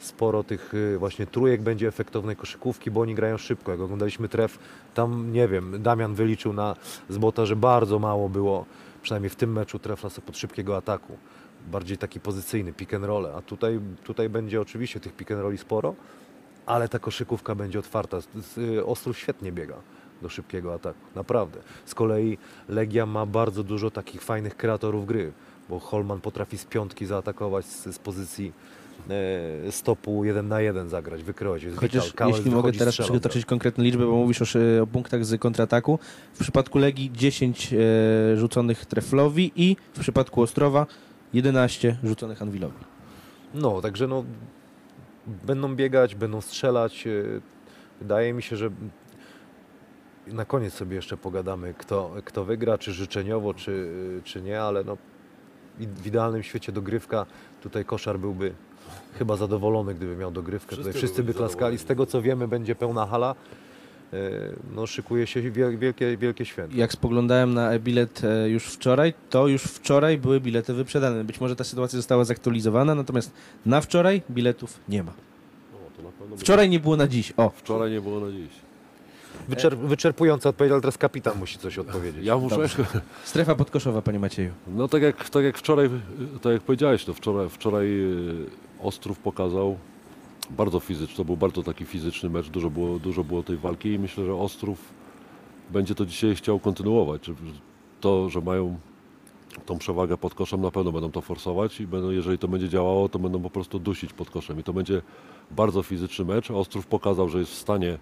sporo tych y, właśnie trójek będzie efektownej koszykówki, bo oni grają szybko. Jak oglądaliśmy tref, tam nie wiem, Damian wyliczył na zbota, że bardzo mało było, przynajmniej w tym meczu trefla sobie pod szybkiego ataku. Bardziej taki pozycyjny, pick and roll, a tutaj, tutaj będzie oczywiście tych pick and rolli sporo, ale ta koszykówka będzie otwarta. Y, Ostrów świetnie biega do szybkiego ataku, naprawdę. Z kolei Legia ma bardzo dużo takich fajnych kreatorów gry, bo Holman potrafi z piątki zaatakować z, z pozycji e, stopu 1 na 1 zagrać, wykroić. Chociaż Vital, jeśli mogę teraz przytoczyć konkretne liczby, bo mówisz o, o punktach z kontrataku. W przypadku Legii 10 e, rzuconych treflowi i w przypadku Ostrowa 11 rzuconych Anwilowi. No, także no, będą biegać, będą strzelać. e, Wydaje mi się, że na koniec sobie jeszcze pogadamy, kto, kto wygra, czy życzeniowo, czy, czy nie, ale no, w idealnym świecie dogrywka, tutaj koszar byłby chyba zadowolony, gdyby miał dogrywkę. Wszyscy Tutaj wszyscy by klaskali. Z tego co wiemy, będzie pełna hala. E, No, szykuje się wiel- wielkie, wielkie święto. Jak spoglądałem na e-bilet e, już wczoraj, to już wczoraj były bilety wyprzedane. Być może ta sytuacja została zaktualizowana, natomiast na wczoraj biletów nie ma. O, to na pewno będzie- Wczoraj nie było na dziś. O, Wczoraj nie było na dziś. Wyczer, wyczerpująca odpowiedź, ale teraz kapitan musi coś odpowiedzieć. Ja muszę, strefa podkoszowa, panie Macieju. no tak jak, tak jak wczoraj, tak jak powiedziałeś, to wczoraj, wczoraj y, Ostrów pokazał bardzo fizyczny, to był bardzo taki fizyczny mecz, dużo było, dużo było tej walki i myślę, że Ostrów będzie to dzisiaj chciał kontynuować. To, że mają tą przewagę pod koszem, na pewno będą to forsować i będą, jeżeli to będzie działało, to będą po prostu dusić pod koszem i to będzie bardzo fizyczny mecz. Ostrów pokazał, że jest w stanie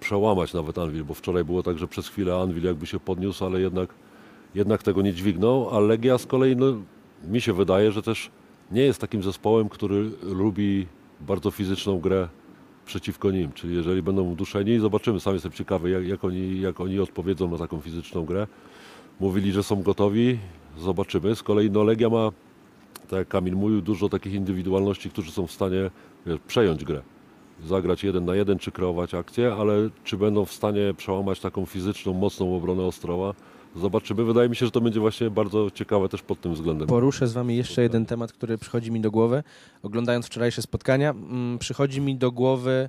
przełamać nawet Anvil, bo wczoraj było tak, że przez chwilę Anvil jakby się podniósł, ale jednak, jednak tego nie dźwignął, a Legia z kolei, no, mi się wydaje, że też nie jest takim zespołem, który lubi bardzo fizyczną grę przeciwko nim, czyli jeżeli będą duszeni, zobaczymy, sam jestem ciekawy, jak, jak, oni, jak oni odpowiedzą na taką fizyczną grę. Mówili, że są gotowi, zobaczymy. Z kolei no, Legia ma, tak jak Kamil mówił, dużo takich indywidualności, którzy są w stanie wiesz, przejąć grę zagrać jeden na jeden, czy kreować akcję, ale czy będą w stanie przełamać taką fizyczną, mocną obronę Ostrowa? Zobaczymy. Wydaje mi się, że to będzie właśnie bardzo ciekawe też pod tym względem. Poruszę z wami jeszcze jeden temat, który przychodzi mi do głowy. Oglądając wczorajsze spotkania, mm, przychodzi mi do głowy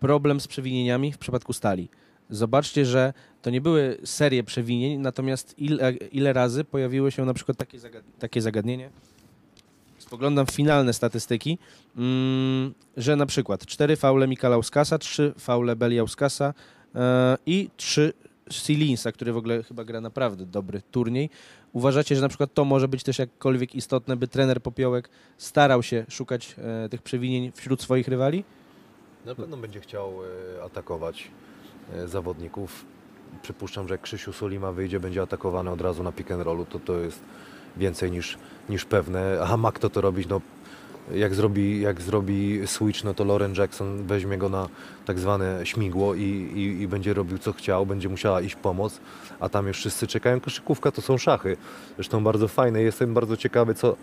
problem z przewinieniami w przypadku stali. Zobaczcie, że to nie były serie przewinień, natomiast ile, ile razy pojawiło się na przykład takie, zagad takie zagadnienie. Spoglądam w finalne statystyki, mm, że na przykład 4 faule Mikalauskasa, 3 faule Beliauskasa e, i 3 Silinsa, który w ogóle chyba gra naprawdę dobry turniej. Uważacie, że na przykład to może być też jakkolwiek istotne, by trener Popiołek starał się szukać e, tych przewinień wśród swoich rywali? Na pewno będzie chciał e, atakować zawodników. Przypuszczam, że Krzysiu Sulima wyjdzie, będzie atakowany od razu na pick and rollu, to to jest więcej niż, niż pewne. A ma kto to robić? No, jak, zrobi, jak zrobi switch, no to Lauren Jackson weźmie go na tak zwane śmigło i, i, i będzie robił co chciał, będzie musiała iść pomoc, a tam już wszyscy czekają. Koszykówka to są szachy. Zresztą bardzo fajne. Jestem bardzo ciekawy, co,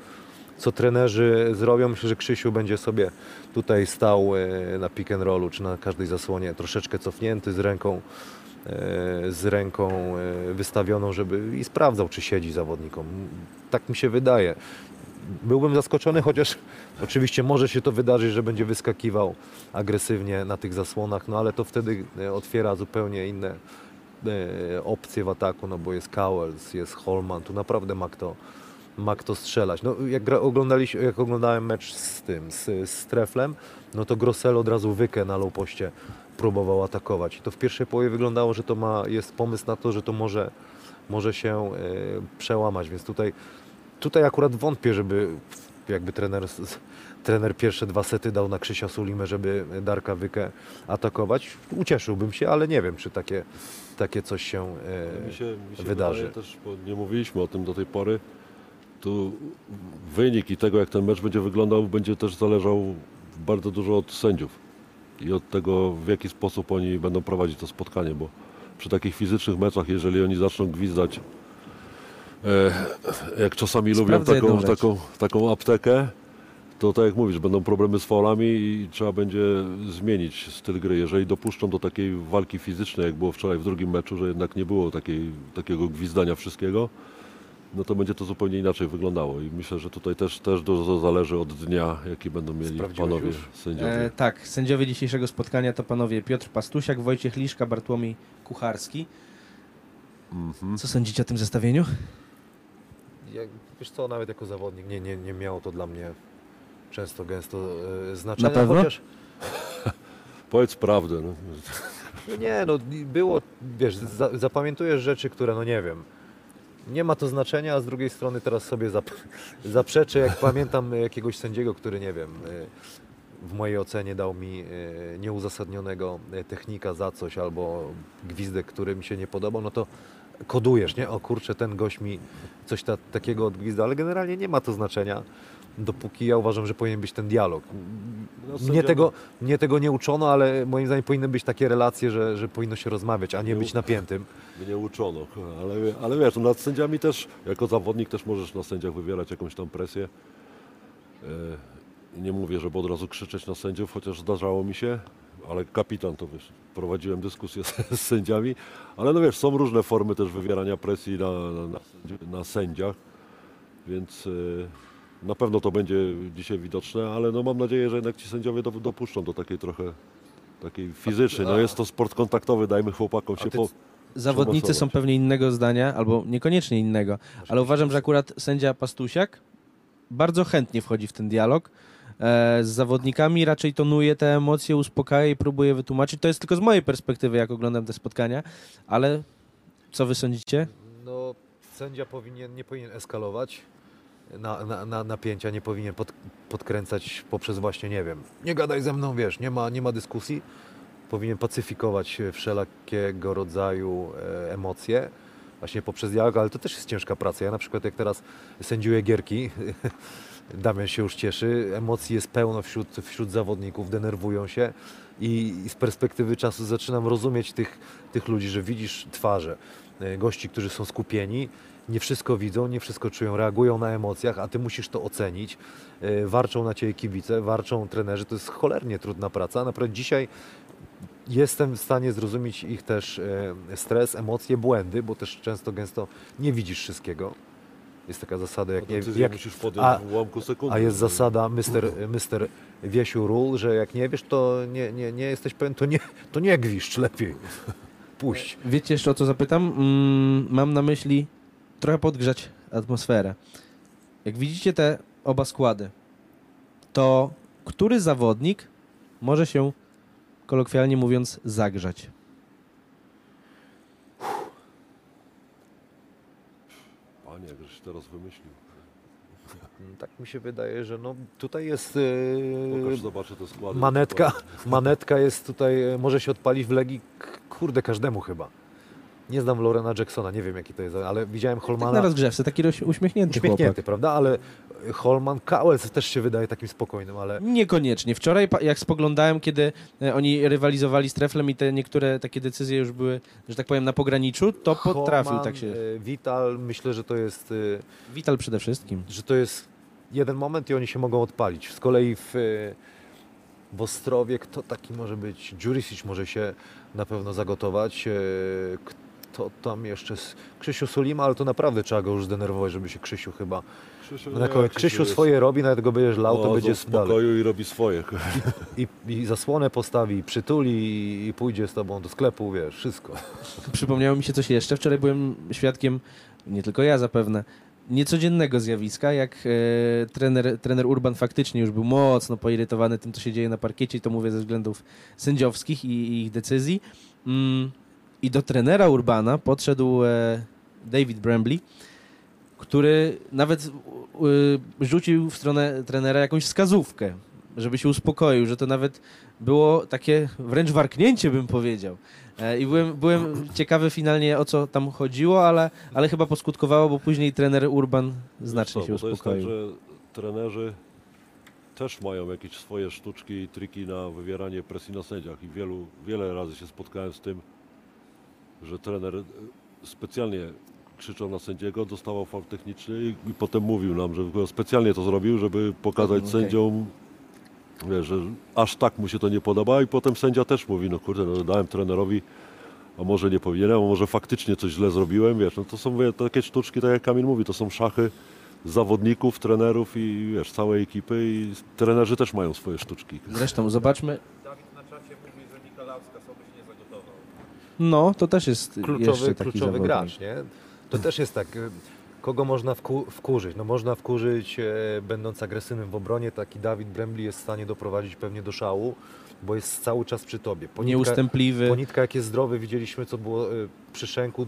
co trenerzy zrobią. Myślę, że Krzysiu będzie sobie tutaj stał e, na pick and rollu, czy na każdej zasłonie troszeczkę cofnięty z ręką z ręką e, wystawioną, żeby i sprawdzał, czy siedzi zawodnikom. Tak mi się wydaje. Byłbym zaskoczony, chociaż oczywiście może się to wydarzyć, że będzie wyskakiwał agresywnie na tych zasłonach, no ale to wtedy e, otwiera zupełnie inne e, opcje w ataku, no bo jest Cowells, jest Holman, tu naprawdę ma kto, ma kto strzelać. No, jak, oglądaliśmy, jak oglądałem mecz z tym, z, z Treflem, no to Grossel od razu wykę na low poście próbował atakować. I to w pierwszej połowie wyglądało, że to ma, jest pomysł na to, że to może, może się e, przełamać, więc tutaj, tutaj akurat wątpię, żeby jakby trener, trener pierwsze dwa sety dał na Krzysia Sulimę, żeby Darka Wykę atakować. Ucieszyłbym się, ale nie wiem, czy takie, takie coś się e, Mi się, mi się wydarzy. też, nie mówiliśmy o tym do tej pory, tu wynik i tego, jak ten mecz będzie wyglądał, będzie też zależał bardzo dużo od sędziów i od tego, w jaki sposób oni będą prowadzić to spotkanie, bo przy takich fizycznych meczach, jeżeli oni zaczną gwizdać, e, jak czasami lubią taką, taką, taką aptekę, to tak jak mówisz, będą problemy z faulami i trzeba będzie zmienić styl gry. Jeżeli dopuszczą do takiej walki fizycznej, jak było wczoraj w drugim meczu, że jednak nie było takiej, takiego gwizdania wszystkiego, no to będzie to zupełnie inaczej wyglądało. I myślę, że tutaj też, też dużo zależy od dnia, jaki będą mieli panowie już? sędziowie. E, tak, sędziowie dzisiejszego spotkania to panowie Piotr Pastusiak, Wojciech Liszka, Bartłomiej Kucharski. Mhm. Co sądzicie o tym zestawieniu? Jak, wiesz co, nawet jako zawodnik nie, nie, nie miało to dla mnie często, gęsto e, znaczenia. Na pewno? Chociaż, Powiedz prawdę. No. no nie, no było, wiesz, za, zapamiętujesz rzeczy, które, no nie wiem, nie ma to znaczenia, a z drugiej strony teraz sobie zap, zaprzeczę, jak pamiętam jakiegoś sędziego, który, nie wiem, e, w mojej ocenie dał mi e, nieuzasadnionego e, technika za coś albo gwizdek, który mi się nie podobał, no to kodujesz, nie? O kurczę, ten gość mi coś ta, takiego odgwizda, ale generalnie nie ma to znaczenia, dopóki ja uważam, że powinien być ten dialog. No, Mnie sędzia- tego, mnie tego nie uczono, ale moim zdaniem powinny być takie relacje, że, że powinno się rozmawiać, a nie być napiętym. Mnie uczono, ale, ale wiesz, no nad sędziami też, jako zawodnik też możesz na sędziach wywierać jakąś tam presję. E, Nie mówię, żeby od razu krzyczeć na sędziów, chociaż zdarzało mi się, ale kapitan to wiesz, prowadziłem dyskusję z, z sędziami, ale no wiesz, są różne formy też wywierania presji na, na, na sędziach, więc e, na pewno to będzie dzisiaj widoczne, ale no mam nadzieję, że jednak ci sędziowie do, dopuszczą do takiej trochę takiej fizycznej. No jest to sport kontaktowy, dajmy chłopakom się po... Zawodnicy są pewnie innego zdania, albo niekoniecznie innego, ale uważam, że akurat sędzia Pastusiak bardzo chętnie wchodzi w ten dialog. e, z zawodnikami, raczej tonuje te emocje, uspokaja i próbuje wytłumaczyć. To jest tylko z mojej perspektywy, jak oglądam te spotkania, ale co wy sądzicie? No, sędzia powinien, nie powinien eskalować na, na, na napięcia, nie powinien pod, podkręcać poprzez właśnie, nie wiem, nie gadaj ze mną, wiesz, nie ma, nie ma dyskusji. Powinien pacyfikować wszelakiego rodzaju e, emocje, właśnie poprzez dialog, ale to też jest ciężka praca. Ja na przykład jak teraz sędziuję gierki, Damian się już cieszy, emocji jest pełno wśród, wśród zawodników, denerwują się i, i z perspektywy czasu zaczynam rozumieć tych, tych ludzi, że widzisz twarze e, gości, którzy są skupieni, nie wszystko widzą, nie wszystko czują, reagują na emocjach, a ty musisz to ocenić. E, Warczą na ciebie kibice, warczą trenerzy, to jest cholernie trudna praca. Naprawdę dzisiaj jestem w stanie zrozumieć ich też e, stres, emocje, błędy, bo też często, gęsto nie widzisz wszystkiego. Jest taka zasada, jak nie, jak, musisz podjąć a- w ułamku sekundy. a jest zasada Mr. Mr. Wiesiu Rule, że jak nie wiesz, to nie, nie, nie jesteś pewien, to nie, to nie gwiszcz lepiej. Puść. Wiecie jeszcze o co zapytam? Mm, mam na myśli trochę podgrzać atmosferę. Jak widzicie te oba składy, to który zawodnik może się, kolokwialnie mówiąc, zagrzać? Panie, jak żeś teraz wymyślił. Tak mi się wydaje, że no, tutaj jest yy, Pokaż, zobaczę te składy. manetka, manetka jest tutaj, e, może się odpalić w Legii, k- kurde, każdemu chyba. Nie znam Lorena Jacksona, nie wiem jaki to jest, ale widziałem Tak Holmana. na rozgrzewce, taki uśmiechnięty, Uśmiechnięty, chłopak. prawda? Ale Holman, Cowell też się wydaje takim spokojnym, ale Niekoniecznie. Wczoraj, jak spoglądałem, kiedy e, oni rywalizowali z Treflem i te niektóre takie decyzje już były, że tak powiem, na pograniczu, to potrafił Holman, tak się... e, Vital, myślę, że to jest e, Wital przede wszystkim. że to jest jeden moment i oni się mogą odpalić. Z kolei w, w Ostrowie kto taki może być? Jurisic może się na pewno zagotować. Kto tam jeszcze? z- Krzysiu Sulima, ale to naprawdę trzeba go już zdenerwować, żeby się Krzysiu chyba... Krzysiu, No, nie, jak Krzysiu jest swoje robi, nawet go będziesz lał, to oazą będzie dalej. spokoju i robi swoje. I, I zasłonę postawi, i przytuli i pójdzie z tobą do sklepu, wiesz, wszystko. Przypomniało mi się coś jeszcze. Wczoraj byłem świadkiem, nie tylko ja zapewne, niecodziennego zjawiska, jak e, trener, trener Urban faktycznie już był mocno poirytowany tym, co się dzieje na parkiecie, i to mówię ze względów sędziowskich i, i ich decyzji. Mm, I do trenera Urbana podszedł e, David Brambley, który nawet e, rzucił w stronę trenera jakąś wskazówkę, żeby się uspokoił, że to nawet było takie wręcz warknięcie, bym powiedział. E, I byłem, byłem ciekawy finalnie o co tam chodziło, ale, ale chyba poskutkowało, bo później trener Urban znacznie Wiesz się co, bo To jest tak, uspokoił. że trenerzy też mają jakieś swoje sztuczki i triki na wywieranie presji na sędziach i wielu, wiele razy się spotkałem z tym, że trener e, specjalnie krzyczał na sędziego, dostawał faul techniczny i, i potem mówił nam, że specjalnie to zrobił, żeby pokazać Okej. sędziom, wiesz, że aż tak mu się to nie podoba i potem sędzia też mówi, no kurde, no dałem trenerowi, a może nie powinienem, a może faktycznie coś źle zrobiłem, wiesz, no to są wie, takie sztuczki, tak jak Kamil mówi, to są szachy zawodników, trenerów i wiesz, całej ekipy i trenerzy też mają swoje sztuczki. Zresztą zobaczmy, Dawid na czacie mówi, że Nikolauska sobie się nie zagotował. No to też jest kluczowy, kluczowy gracz, nie? To też jest tak, y, kogo można wku, wkurzyć? No można wkurzyć, e, będąc agresywnym w obronie, taki Dawid Brembli jest w stanie doprowadzić pewnie do szału, bo jest cały czas przy tobie. Ponitka, Nieustępliwy. Ponitka jak jest zdrowy, widzieliśmy co było y, przy Szenku,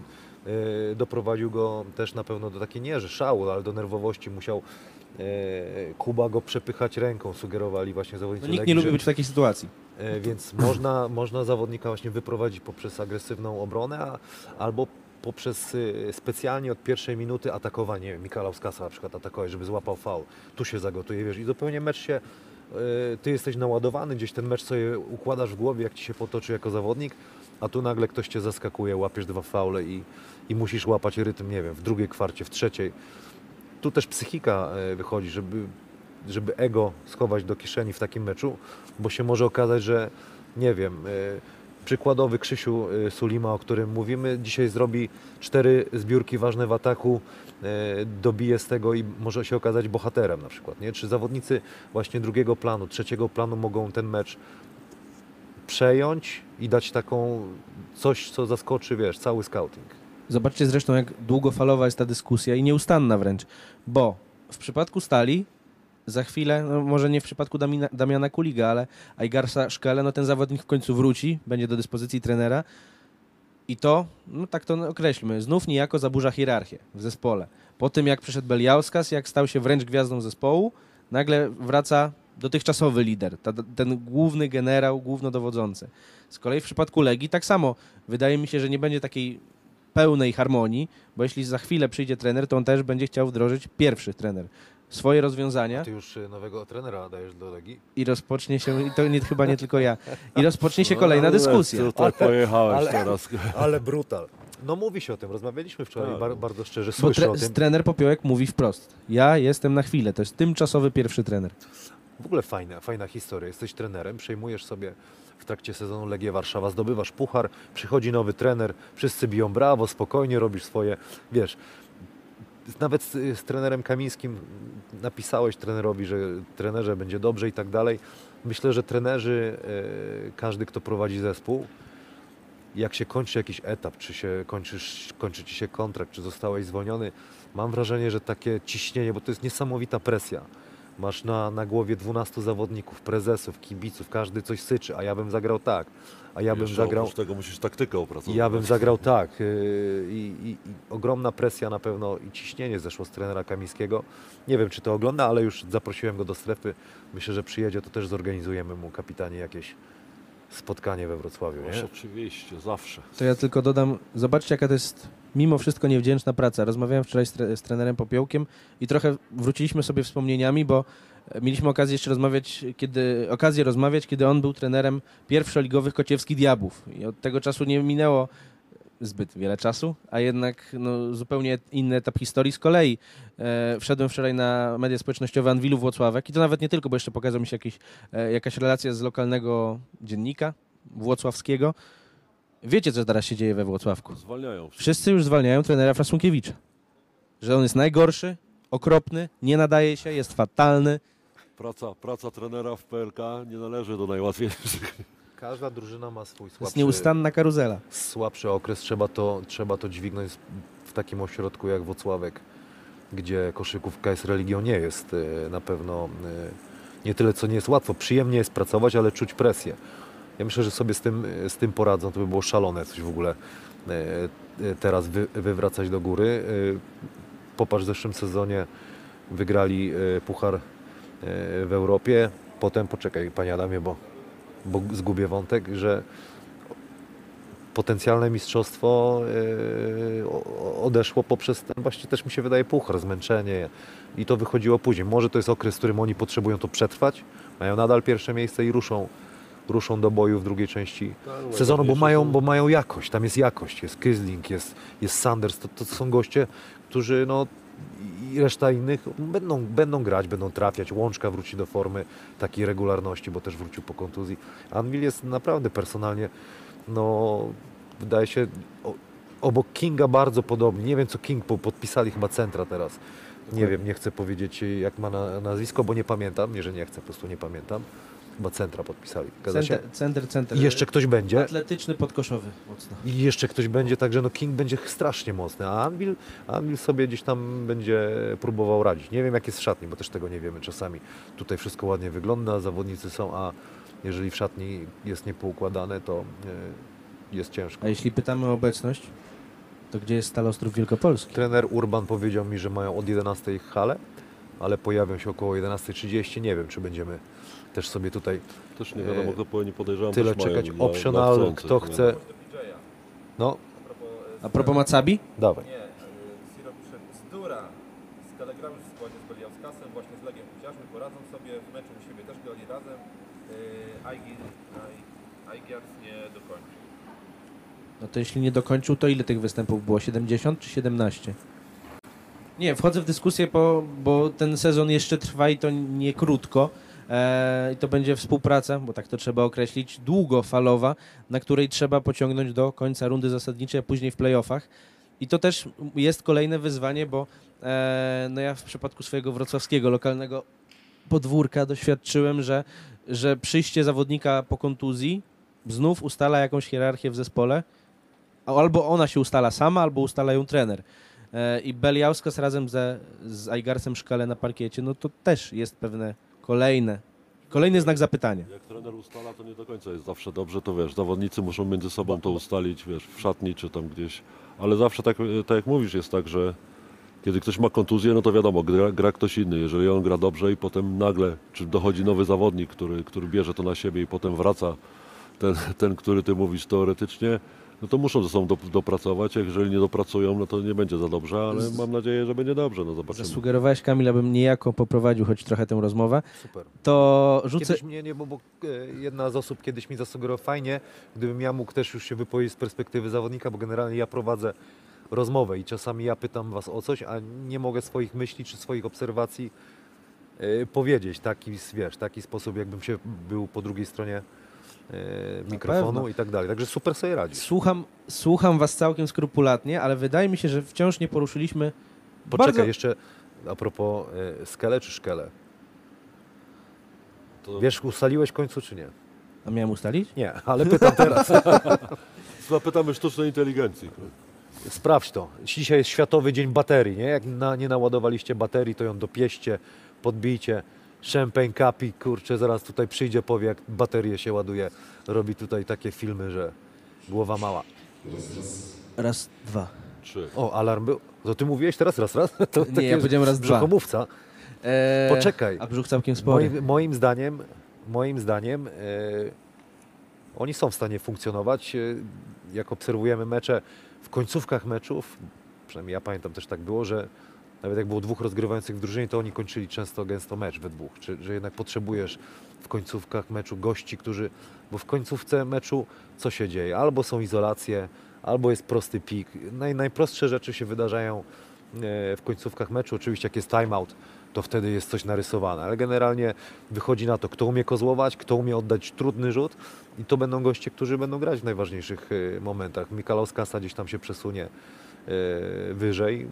y, doprowadził go też na pewno do takiej, nie że szału, ale do nerwowości, musiał y, Kuba go przepychać ręką, sugerowali właśnie zawodnicy No, nikt Legii, nie lubi że- być w takiej sytuacji. E, Więc można, można zawodnika właśnie wyprowadzić poprzez agresywną obronę, a, albo poprzez y, specjalnie od pierwszej minuty atakowanie. Nie wiem, Mika Lauskasa na przykład atakować, żeby złapał faul. Tu się zagotuje, wiesz, i zupełnie mecz się, y, ty jesteś naładowany, gdzieś ten mecz sobie układasz w głowie, jak ci się potoczy jako zawodnik, a tu nagle ktoś cię zaskakuje, łapiesz dwa faule i, i musisz łapać rytm, nie wiem, w drugiej kwarcie, w trzeciej. Tu też psychika e, wychodzi, żeby, żeby ego schować do kieszeni w takim meczu, bo się może okazać, że nie wiem, e, przykładowy Krzysiu e, Sulima, o którym mówimy, dzisiaj zrobi cztery zbiórki ważne w ataku, e, dobije z tego i może się okazać bohaterem na przykład. Nie? Czy zawodnicy właśnie drugiego planu, trzeciego planu mogą ten mecz przejąć i dać taką coś, co zaskoczy, wiesz, cały scouting. Zobaczcie zresztą, jak długofalowa jest ta dyskusja i nieustanna wręcz, bo w przypadku Stali za chwilę, no może nie w przypadku Damina, Damiana Kuliga, ale Aigarsa Szkele, no ten zawodnik w końcu wróci, będzie do dyspozycji trenera i to, no tak to określmy, znów niejako zaburza hierarchię w zespole. Po tym jak przyszedł Beliauskas, jak stał się wręcz gwiazdą zespołu, nagle wraca dotychczasowy lider, ta, ten główny generał, głównodowodzący. Z kolei w przypadku Legii tak samo. Wydaje mi się, że nie będzie takiej pełnej harmonii, bo jeśli za chwilę przyjdzie trener, to on też będzie chciał wdrożyć pierwszy trener swoje rozwiązania Ty już y, nowego trenera dajesz do Legii? i rozpocznie się, i to nie, chyba nie tylko ja, i rozpocznie się kolejna dyskusja. Tak pojechałeś ale- teraz. Ale brutal. No mówi się o tym, rozmawialiśmy wczoraj Tak. bar, bardzo szczerze, słyszę tre, o tym. trener Popiołek mówi wprost, ja jestem na chwilę, to jest tymczasowy pierwszy trener. W ogóle fajna, fajna historia. Jesteś trenerem, przejmujesz sobie w trakcie sezonu Legię Warszawa, zdobywasz puchar, przychodzi nowy trener, wszyscy biją brawo, spokojnie robisz swoje, wiesz, nawet z, z trenerem Kamińskim napisałeś trenerowi, że trenerze będzie dobrze i tak dalej. Myślę, że trenerzy, e, każdy kto prowadzi zespół, jak się kończy jakiś etap, czy się kończysz, kończy ci się kontrakt, czy zostałeś zwolniony, mam wrażenie, że takie ciśnienie, bo to jest niesamowita presja. Masz na, na głowie 12 zawodników, prezesów, kibiców, każdy coś syczy, a ja bym zagrał tak, a ja bym zagrał, Oprócz tego musisz taktykę opracować. ja bym zagrał tak. yy, I, i, I ogromna presja na pewno i ciśnienie zeszło z trenera Kamińskiego. Nie wiem, czy to ogląda, ale już zaprosiłem go do strefy. Myślę, że przyjedzie, to też zorganizujemy mu kapitanie jakieś spotkanie we Wrocławiu. Nie? oczywiście, zawsze. To ja tylko dodam, zobaczcie jaka to jest mimo wszystko niewdzięczna praca. Rozmawiałem wczoraj z, tre, z trenerem Popiołkiem i trochę wróciliśmy sobie wspomnieniami, bo mieliśmy okazję jeszcze rozmawiać, kiedy, okazję rozmawiać, kiedy on był trenerem pierwszoligowych Kociewskich Diabłów. I od tego czasu nie minęło zbyt wiele czasu, a jednak no, zupełnie inny etap historii. Z kolei e, wszedłem wczoraj na media społecznościowe Anwilu Włocławek i to nawet nie tylko, bo jeszcze pokazał mi się jakiś, e, jakaś relacja z lokalnego dziennika włocławskiego. Wiecie, co teraz się dzieje we Włocławku? Zwalniają. Wszyscy już zwalniają trenera Frasunkiewicza. Że on jest najgorszy, okropny, nie nadaje się, jest fatalny. Praca, praca trenera w PLK nie należy do najłatwiejszych. Każda drużyna ma swój To jest słabszy, nieustanna karuzela. słabszy okres. Trzeba to, trzeba to dźwignąć w takim ośrodku jak Włocławek, gdzie koszykówka jest religią, nie jest e, na pewno e, nie tyle, co nie jest łatwo. Przyjemnie jest pracować, ale czuć presję. Ja myślę, że sobie z tym, e, z tym poradzą. To by było szalone coś w ogóle e, e, teraz wy, wywracać do góry. E, Popatrz, w zeszłym sezonie wygrali e, puchar w Europie. Potem, poczekaj Panie Adamie, bo, bo zgubię wątek, że potencjalne mistrzostwo e, odeszło poprzez ten właśnie też mi się wydaje puchar, zmęczenie i to wychodziło później. Może to jest okres, w którym oni potrzebują to przetrwać, mają nadal pierwsze miejsce i ruszą, ruszą do boju w drugiej części sezonu, bo mają, bo mają jakość, tam jest jakość, jest Kysling, jest, jest Sanders, to, to są goście, którzy no i reszta innych będą, będą grać, będą trafiać, Łączka wróci do formy takiej regularności, bo też wrócił po kontuzji. Anvil jest naprawdę personalnie, no wydaje się obok Kinga bardzo podobnie, nie wiem co King, podpisali chyba centra teraz, nie wiem, nie chcę powiedzieć jak ma na, nazwisko, bo nie pamiętam, nie, że nie chcę, po prostu nie pamiętam, chyba centra podpisali? Center, center, center. I jeszcze ktoś będzie. Atletyczny, podkoszowy mocno. I jeszcze ktoś będzie, także no King będzie strasznie mocny, a Anvil, Anvil sobie gdzieś tam będzie próbował radzić. Nie wiem jak jest w szatni, bo też tego nie wiemy czasami. Tutaj wszystko ładnie wygląda, zawodnicy są, a jeżeli w szatni jest niepoukładane, to e, jest ciężko. A jeśli pytamy o obecność, to gdzie jest Stal Ostrów Wielkopolski? Trener Urban powiedział mi, że mają od 11 halę, ale pojawią się około 11.30. Nie wiem, czy będziemy też sobie tutaj Też nie wiadomo, kto powinien podejrzewam. tyle też mają czekać. dla- Optional, dla chcących, kto nie? chce... No, A propos, e, A propos Macabi? dawaj. Nie, y, Siro pisze, bzdura. Z w składzie z Beliauskasem, właśnie z Puciarzmy poradzą sobie, w meczu u siebie też grali razem. Yy, Aigiars nie dokończył. No to jeśli nie dokończył, to ile tych występów było? 70 czy 17? Nie, wchodzę w dyskusję, bo, bo ten sezon jeszcze trwa i to nie krótko. E, I to będzie współpraca, bo tak to trzeba określić, długofalowa, na której trzeba pociągnąć do końca rundy zasadniczej, a później w playoffach. I to też jest kolejne wyzwanie, bo e, no ja w przypadku swojego wrocławskiego lokalnego podwórka doświadczyłem, że, że przyjście zawodnika po kontuzji znów ustala jakąś hierarchię w zespole, albo ona się ustala sama, albo ustala ją trener. e, i Beliauskas razem ze, z Aigarsem Szkale na parkiecie, no to też jest pewne kolejne, kolejny znak zapytania. Jak trener ustala, to nie do końca jest zawsze dobrze, to wiesz, zawodnicy muszą między sobą to ustalić, wiesz, w szatni czy tam gdzieś. Ale zawsze tak, tak jak mówisz, jest tak, że kiedy ktoś ma kontuzję, no to wiadomo, gra, gra ktoś inny. Jeżeli on gra dobrze i potem nagle, czy dochodzi nowy zawodnik, który, który bierze to na siebie i potem wraca ten, ten który ty mówisz teoretycznie, no to muszą ze sobą do, dopracować. Jak jeżeli nie dopracują, no to nie będzie za dobrze, ale mam nadzieję, że będzie dobrze, no zobaczymy. Zasugerowałeś, Kamil, abym niejako poprowadził choć trochę tę rozmowę, Super. to rzucę... Kiedyś mnie nie, bo, bo e, jedna z osób kiedyś mi zasugerowała fajnie, gdybym ja mógł też już się wypowiedzieć z perspektywy zawodnika, bo generalnie ja prowadzę rozmowę i czasami ja pytam was o coś, a nie mogę swoich myśli czy swoich obserwacji e, powiedzieć. Taki, wiesz, taki sposób, jakbym się był po drugiej stronie mikrofonu pewno. i tak dalej. Także super sobie radzisz. Słucham, słucham was całkiem skrupulatnie, ale wydaje mi się, że wciąż nie poruszyliśmy Poczekaj, bardzo... jeszcze a propos e, skele czy szkele. To- Wiesz, ustaliłeś w końcu czy nie? A miałem ustalić? Nie, ale pytam teraz. Zapytamy sztucznej inteligencji. Sprawdź to. Dzisiaj jest Światowy Dzień Baterii, nie? Jak na, nie naładowaliście baterii, to ją dopieście, podbijcie. Champagne Capi, kurczę, zaraz tutaj przyjdzie, powie, jak baterie się ładuje. Robi tutaj takie filmy, że głowa mała. Raz, dwa. Trzy. O, alarm był. To ty mówiłeś teraz raz, raz? To Nie, ja powiedziałem raz, dwa. brzuchomówca. Eee, Poczekaj. A brzuch całkiem spory. Moim, moim zdaniem, moim zdaniem e, oni są w stanie funkcjonować. E, jak obserwujemy mecze w końcówkach meczów, przynajmniej ja pamiętam też tak było, że nawet jak było dwóch rozgrywających w drużynie, to oni kończyli często gęsto mecz we dwóch. Czy, że jednak potrzebujesz w końcówkach meczu gości, którzy. Bo w końcówce meczu co się dzieje? Albo są izolacje, albo jest prosty pik. Naj, najprostsze rzeczy się wydarzają e, w końcówkach meczu. Oczywiście jak jest timeout, to wtedy jest coś narysowane, ale generalnie wychodzi na to, kto umie kozłować, kto umie oddać trudny rzut i to będą goście, którzy będą grać w najważniejszych e, momentach. Mikalowskasa gdzieś tam się przesunie e, wyżej,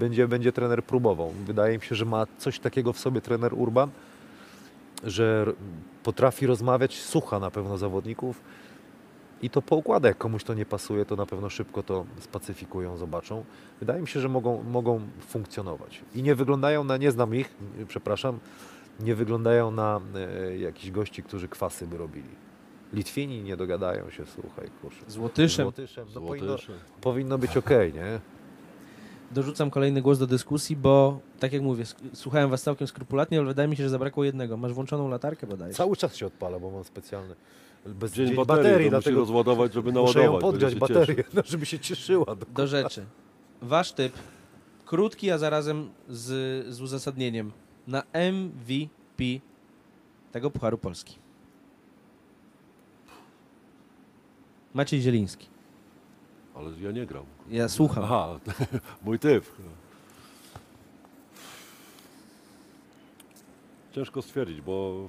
będzie, będzie trener próbował. Wydaje mi się, że ma coś takiego w sobie trener Urban, że potrafi rozmawiać, słucha na pewno zawodników i to poukłada. Jak komuś to nie pasuje, to na pewno szybko to spacyfikują, zobaczą. Wydaje mi się, że mogą, mogą funkcjonować. I nie wyglądają na, nie znam ich, przepraszam, nie wyglądają na e, jakichś gości, którzy kwasy by robili. Litwini nie dogadają się, słuchaj, kurczę. Z Łotyszem. Złotyszem. No powinno, Złotysze. powinno być okej, nie? Dorzucam kolejny głos do dyskusji, bo tak jak mówię, słuchałem was całkiem skrupulatnie, ale wydaje mi się, że zabrakło jednego. Masz włączoną latarkę bodajże. Cały czas się odpala, bo mam specjalny. Bez Dzień, baterii, baterii, to musi dlatego rozładować, żeby muszę naładować. ją podgrzać baterię, no, żeby się cieszyła. Do... Do rzeczy. Wasz typ, krótki, a zarazem z, z uzasadnieniem, na MVP tego Pucharu Polski. Maciej Zieliński. Ale ja nie gram. Ja słucham. Aha, mój typ. Ciężko stwierdzić, bo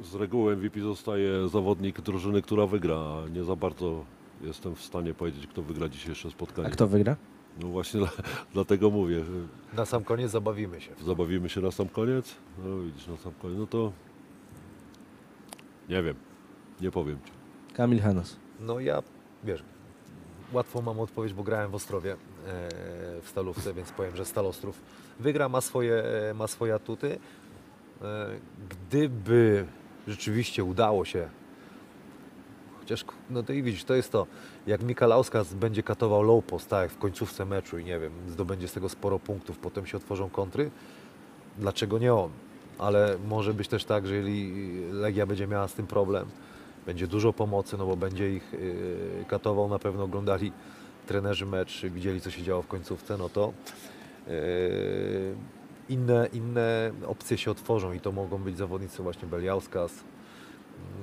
z- reguły MVP zostaje zawodnik drużyny, która wygra, a nie za bardzo jestem w stanie powiedzieć, kto wygra dzisiejsze A spotkanie. kto wygra? No właśnie dla- dlatego mówię, Na sam koniec zabawimy się. zabawimy się na sam koniec. No widzisz, na sam koniec, no to nie wiem, nie powiem Ci. Kamil Hanos. No ja, wiesz, łatwo mam odpowiedź, bo grałem w Ostrowie e, w Stalówce, więc powiem, że Stalostrów wygra, ma swoje, e, ma swoje atuty. E, gdyby rzeczywiście udało się, chociaż, no to i widzisz, to jest to, jak Mikalauskas będzie katował low post, tak w końcówce meczu i nie wiem, zdobędzie z tego sporo punktów, potem się otworzą kontry, dlaczego nie on? Ale może być też tak, że jeżeli Legia będzie miała z tym problem, będzie dużo pomocy, no bo będzie ich yy, katował, na pewno oglądali trenerzy mecz, widzieli co się działo w końcówce, no to yy, inne, inne opcje się otworzą i to mogą być zawodnicy właśnie Beliauskas,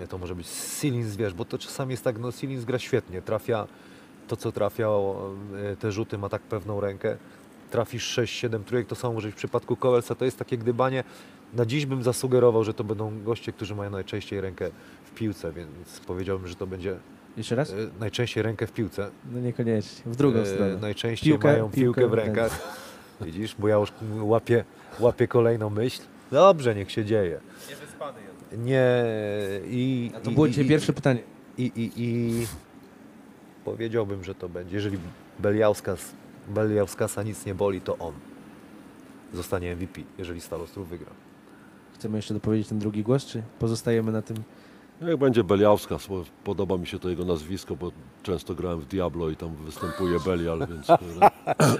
to może być Silins, wiesz, bo to czasami jest tak, no Silins gra świetnie, trafia to co trafia, yy, te rzuty ma tak pewną rękę, trafisz 6-7 trójek, to samo może być w przypadku Kowelsa, to jest takie gdybanie, na dziś bym zasugerował, że to będą goście, którzy mają najczęściej rękę piłce, więc powiedziałbym, że to będzie Jeszcze raz? e, najczęściej rękę w piłce. No niekoniecznie. W drugą E, stronę. Najczęściej Piłkę- mają piłkę piłkę w w rękach. Widzisz, bo ja już łapię, łapię kolejną myśl. Dobrze, niech się dzieje. Niewyspany jest. Nie i. A to i- było i- dzisiaj i- pierwsze pytanie. I, i, I powiedziałbym, że to będzie. Jeżeli Beliauskas Beliauskasa nic nie boli, to on zostanie MVP, jeżeli Stal Ostrów wygra. Chcemy jeszcze dopowiedzieć ten drugi głos, czy pozostajemy na tym? Jak będzie Beliałska, bo podoba mi się to jego nazwisko, bo często grałem w Diablo i tam występuje Belial, więc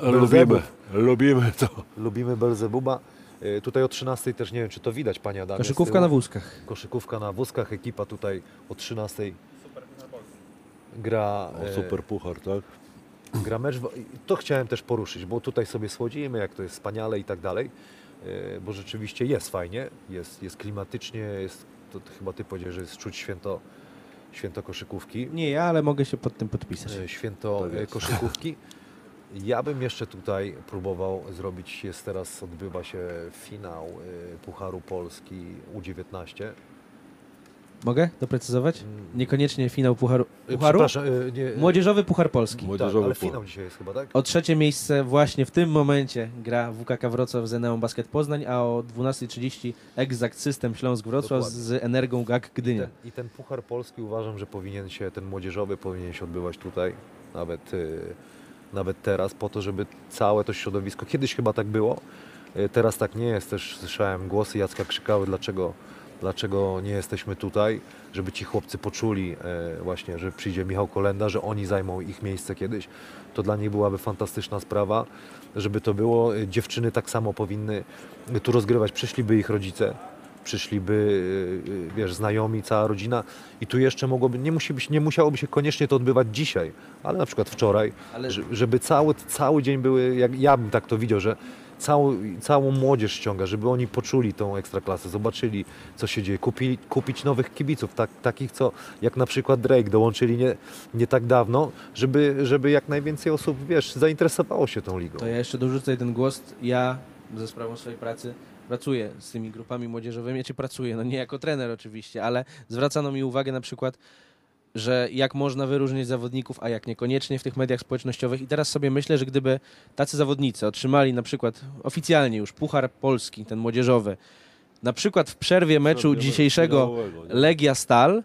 lubimy, lubimy to. Lubimy Belzebuba. Y, Tutaj o 13 też nie wiem, czy to widać, panie Adamie. z Koszykówka tyłu. na wózkach. Koszykówka na wózkach, ekipa tutaj o 13 Super na Polsce. gra, O, e, super puchar, tak? gra mecz. w- i To chciałem też poruszyć, bo tutaj sobie słodzimy, jak to jest wspaniale i tak dalej, e, bo rzeczywiście jest fajnie, jest, jest klimatycznie, jest, to chyba ty powiedziałeś, że jest czuć święto, święto koszykówki. Nie ja, ale mogę się pod tym podpisać. e, święto Tak e, koszykówki. Ja bym jeszcze tutaj próbował zrobić, jest teraz, odbywa się finał e, Pucharu Polski U19. Mogę doprecyzować? Niekoniecznie finał Pucharu. E, Pucharu? E, nie, e, Młodzieżowy Puchar Polski. tak, Młodzieżowy ale puchar. finał dzisiaj jest chyba, tak? O trzecie miejsce właśnie w tym momencie gra WKK Wrocław z Eneą Basket Poznań, a o 12.30 Exact System Śląsk Wrocław Dokładnie. z Energią GAK I Gdynia. ten, I ten Puchar Polski uważam, że powinien się, ten młodzieżowy powinien się odbywać tutaj, nawet, y, nawet teraz, po to, żeby całe to środowisko, kiedyś chyba tak było, y, teraz tak nie jest, też słyszałem głosy Jacka Krzykały, dlaczego, dlaczego nie jesteśmy tutaj, żeby ci chłopcy poczuli e, właśnie, że przyjdzie Michał Kolenda, że oni zajmą ich miejsce kiedyś, to dla nich byłaby fantastyczna sprawa, żeby to było, Y, dziewczyny tak samo powinny tu rozgrywać, przyszliby ich rodzice, przyszliby, y, wiesz, znajomi, cała rodzina. I tu jeszcze mogłoby, nie, musi być, nie musiałoby się koniecznie to odbywać dzisiaj, ale na przykład wczoraj, Ale że- żeby cały, cały dzień były, jak ja bym tak to widział, że całą, całą młodzież ściąga, żeby oni poczuli tą ekstraklasę, zobaczyli co się dzieje, kupili, kupić nowych kibiców, tak, takich co jak na przykład Drake dołączyli nie, nie tak dawno, żeby, żeby jak najwięcej osób, wiesz, zainteresowało się tą ligą. To ja jeszcze dorzucę jeden głos. Ja ze sprawą swojej pracy pracuję z tymi grupami młodzieżowymi. Ja cię pracuję, no nie jako trener oczywiście, ale zwracano mi uwagę na przykład, że jak można wyróżnić zawodników, a jak niekoniecznie w tych mediach społecznościowych. I teraz sobie myślę, że gdyby tacy zawodnicy otrzymali na przykład oficjalnie już Puchar Polski, ten młodzieżowy, na przykład w przerwie meczu dzisiejszego? Legia Stal,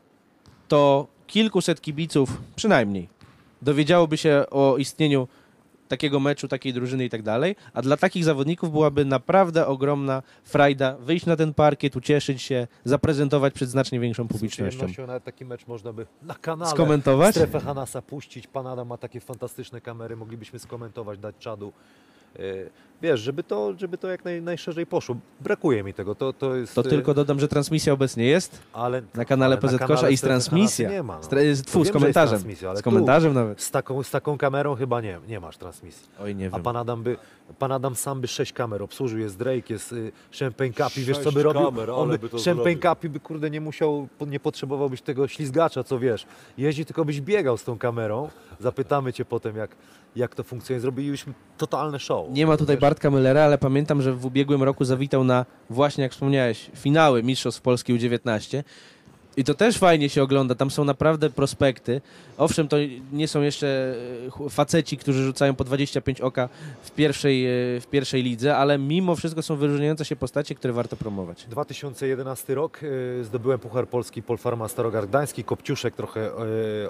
to kilkuset kibiców przynajmniej dowiedziałoby się o istnieniu takiego meczu, takiej drużyny i tak dalej, a dla takich zawodników byłaby naprawdę ogromna frajda wyjść na ten parkiet, ucieszyć się, zaprezentować przed znacznie większą Z publicznością. przyjemnością nawet taki mecz można by na kanale Skomentować? strefę Hanasa puścić. Pan Adam ma takie fantastyczne kamery, moglibyśmy skomentować, dać czadu. Wiesz, żeby to, żeby to jak naj, najszerzej poszło. Brakuje mi tego. To, to jest. To yy, tylko dodam, że transmisja obecnie jest ale, na kanale ale na PZ Kosza i z transmisja. Nie ma, no. Z, tfu, z komentarzem. Z komentarzem nawet. Z taką, z taką kamerą chyba nie, nie masz transmisji. Oj, nie A wiem. pan Adam, by, pan Adam sam by sześć kamer obsłużył, jest Drake, jest y, Champagne Capi, wiesz co by robił? kamer, On by, by to Champagne. Capi by kurde nie musiał, nie potrzebowałbyś tego ślizgacza, co wiesz. Jeździ, tylko byś biegał z tą kamerą. Zapytamy cię potem, jak, jak to funkcjonuje. Zrobiliśmy totalne show. Nie ma tutaj Wiesz, Bartka Müllera, ale pamiętam, że w ubiegłym roku zawitał na właśnie, jak wspomniałeś, finały Mistrzostw Polski U19. I to też fajnie się ogląda, tam są naprawdę prospekty. Owszem, to nie są jeszcze e, faceci, którzy rzucają po 25 oka w pierwszej, e, w pierwszej lidze, ale mimo wszystko są wyróżniające się postacie, które warto promować. 2011 rok, y, zdobyłem Puchar Polski Polfarma Starogard Gdański, Kopciuszek trochę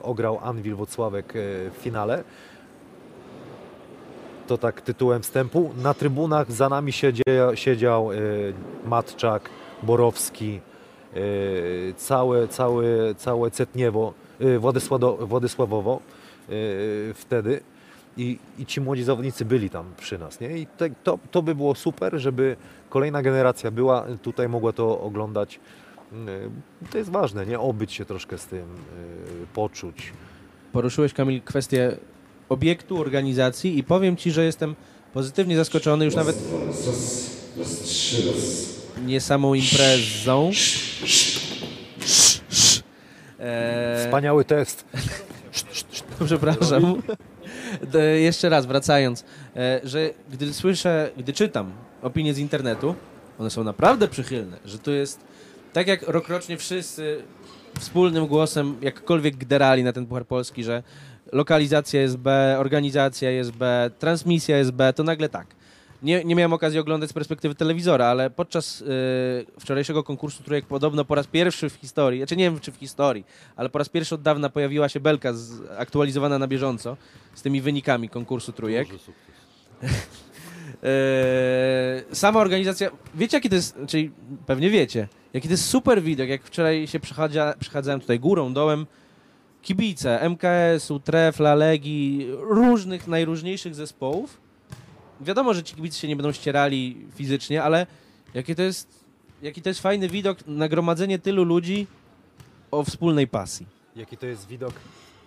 ograł Anwil Wocławek w finale. To tak tytułem wstępu. Na trybunach za nami siedzie, siedział y, Matczak, Borowski, y, całe, całe, całe Cetniewo, y, Władysławo, Władysławowo wtedy. I, I ci młodzi zawodnicy byli tam przy nas. Nie? I te, to, to by było super, żeby kolejna generacja była tutaj, mogła to oglądać. To jest ważne, nie? Obyć się troszkę z tym, poczuć. Poruszyłeś, Kamil, kwestię obiektu, organizacji i powiem Ci, że jestem pozytywnie zaskoczony już nawet nie samą imprezą. Eee, Wspaniały test. Przepraszam. Jeszcze raz, wracając, e, że gdy słyszę, gdy czytam opinie z internetu, one są naprawdę przychylne, że to jest tak jak rokrocznie wszyscy wspólnym głosem jakkolwiek gderali na ten Puchar Polski, że lokalizacja jest B, organizacja jest B, transmisja jest B, to nagle tak. Nie, nie miałem okazji oglądać z perspektywy telewizora, ale podczas y, wczorajszego konkursu trójek podobno po raz pierwszy w historii, znaczy nie wiem czy w historii, ale po raz pierwszy od dawna pojawiła się belka z, aktualizowana na bieżąco z tymi wynikami konkursu trójek. Duży sukces. Eee, sama organizacja, wiecie jaki to jest, czyli pewnie wiecie, jaki to jest super widok, jak wczoraj się przechadzałem tutaj górą, dołem, kibice MKS-u, Trefla, Legii, różnych, najróżniejszych zespołów. Wiadomo, że ci kibice się nie będą ścierali fizycznie, ale jaki to jest, jaki to jest fajny widok, nagromadzenie tylu ludzi o wspólnej pasji. Jaki to jest widok,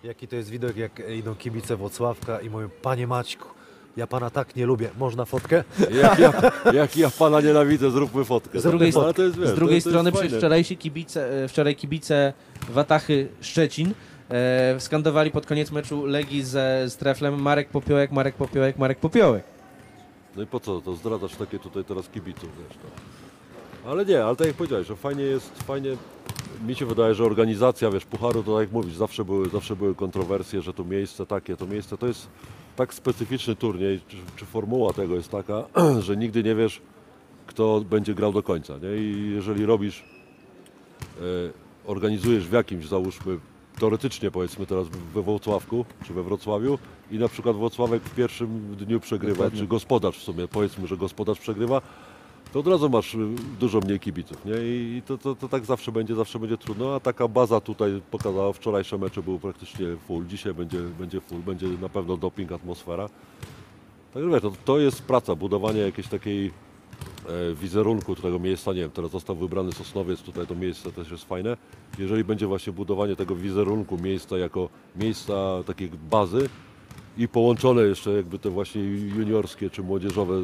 jaki to jest widok, jak idą kibice Włocławka i mówią, panie Maćku, ja pana tak nie lubię, można fotkę? Jak ja, jak ja pana nienawidzę, zróbmy fotkę. Z drugiej, to jest, wiesz, z drugiej to, to strony jest przy fajne. wczorajsi kibice, e, wczoraj kibice Watachy Szczecin e, skandowali pod koniec meczu Legii ze, z Treflem Marek Popiołek, Marek Popiołek, Marek Popiołek. No i po co to zdradzasz takie tutaj teraz kibiców, wiesz, no. Ale nie, ale tak jak powiedziałeś, że fajnie jest, fajnie, mi się wydaje, że organizacja, wiesz, Pucharu, to tak jak mówisz, zawsze były, zawsze były kontrowersje, że to miejsce takie, to miejsce, to jest tak specyficzny turniej, czy, czy formuła tego jest taka, że nigdy nie wiesz, kto będzie grał do końca, nie? I jeżeli robisz, e, organizujesz w jakimś, załóżmy, teoretycznie powiedzmy teraz we Wrocławku, czy we Wrocławiu i na przykład Wrocławek w pierwszym dniu przegrywa, Dokładnie. czy gospodarz w sumie, powiedzmy, że gospodarz przegrywa, to od razu masz y, dużo mniej kibiców, nie? I to, to, to tak zawsze będzie, zawsze będzie trudno, a taka baza tutaj pokazała, wczorajsze mecze były praktycznie full, dzisiaj będzie, będzie full, będzie na pewno doping, atmosfera. Także wiesz, to, to jest praca, budowanie jakiejś takiej e, wizerunku tego miejsca, nie wiem, teraz został wybrany Sosnowiec, tutaj to miejsce też jest fajne. Jeżeli będzie właśnie budowanie tego wizerunku miejsca jako miejsca takiej bazy i połączone jeszcze jakby te właśnie juniorskie czy młodzieżowe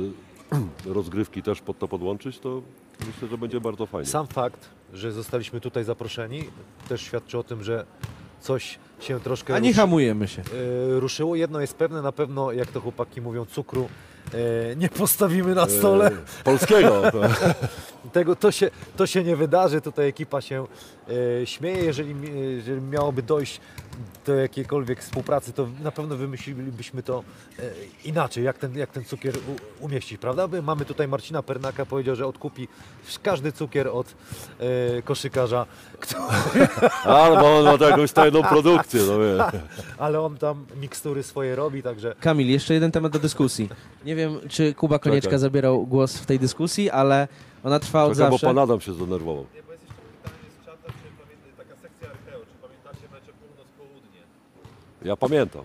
rozgrywki też pod to podłączyć, to myślę, że będzie bardzo fajnie. Sam fakt, że zostaliśmy tutaj zaproszeni, też świadczy o tym, że coś się troszkę A nie ruszy- hamujemy się. e, ruszyło. Jedno jest pewne, na pewno, jak to chłopaki mówią, cukru nie postawimy na stole. E, polskiego. Tego, to, się, to się nie wydarzy. Tutaj ekipa się e, śmieje. Jeżeli, jeżeli miałoby dojść do jakiejkolwiek współpracy, to na pewno wymyślilibyśmy to e, inaczej, jak ten, jak ten cukier u, umieścić, prawda? Mamy tutaj Marcina Pernaka, powiedział, że odkupi każdy cukier od e, koszykarza, kto, Albo on ma to jakąś tajną produkcję, no wie. ale on tam mikstury swoje robi, także Kamil, jeszcze jeden temat do dyskusji. Nie wiem, czy Kuba Konieczka Czekaj. zabierał głos w tej dyskusji, ale ona trwa od Czekaj, bo zawsze. pan Adam się zdenerwował. Nie, bo jest jeszcze pytanie z czata, czy pamię- taka sekcja Archeo, czy pamiętacie mecze północ-południe? Ja pamiętam.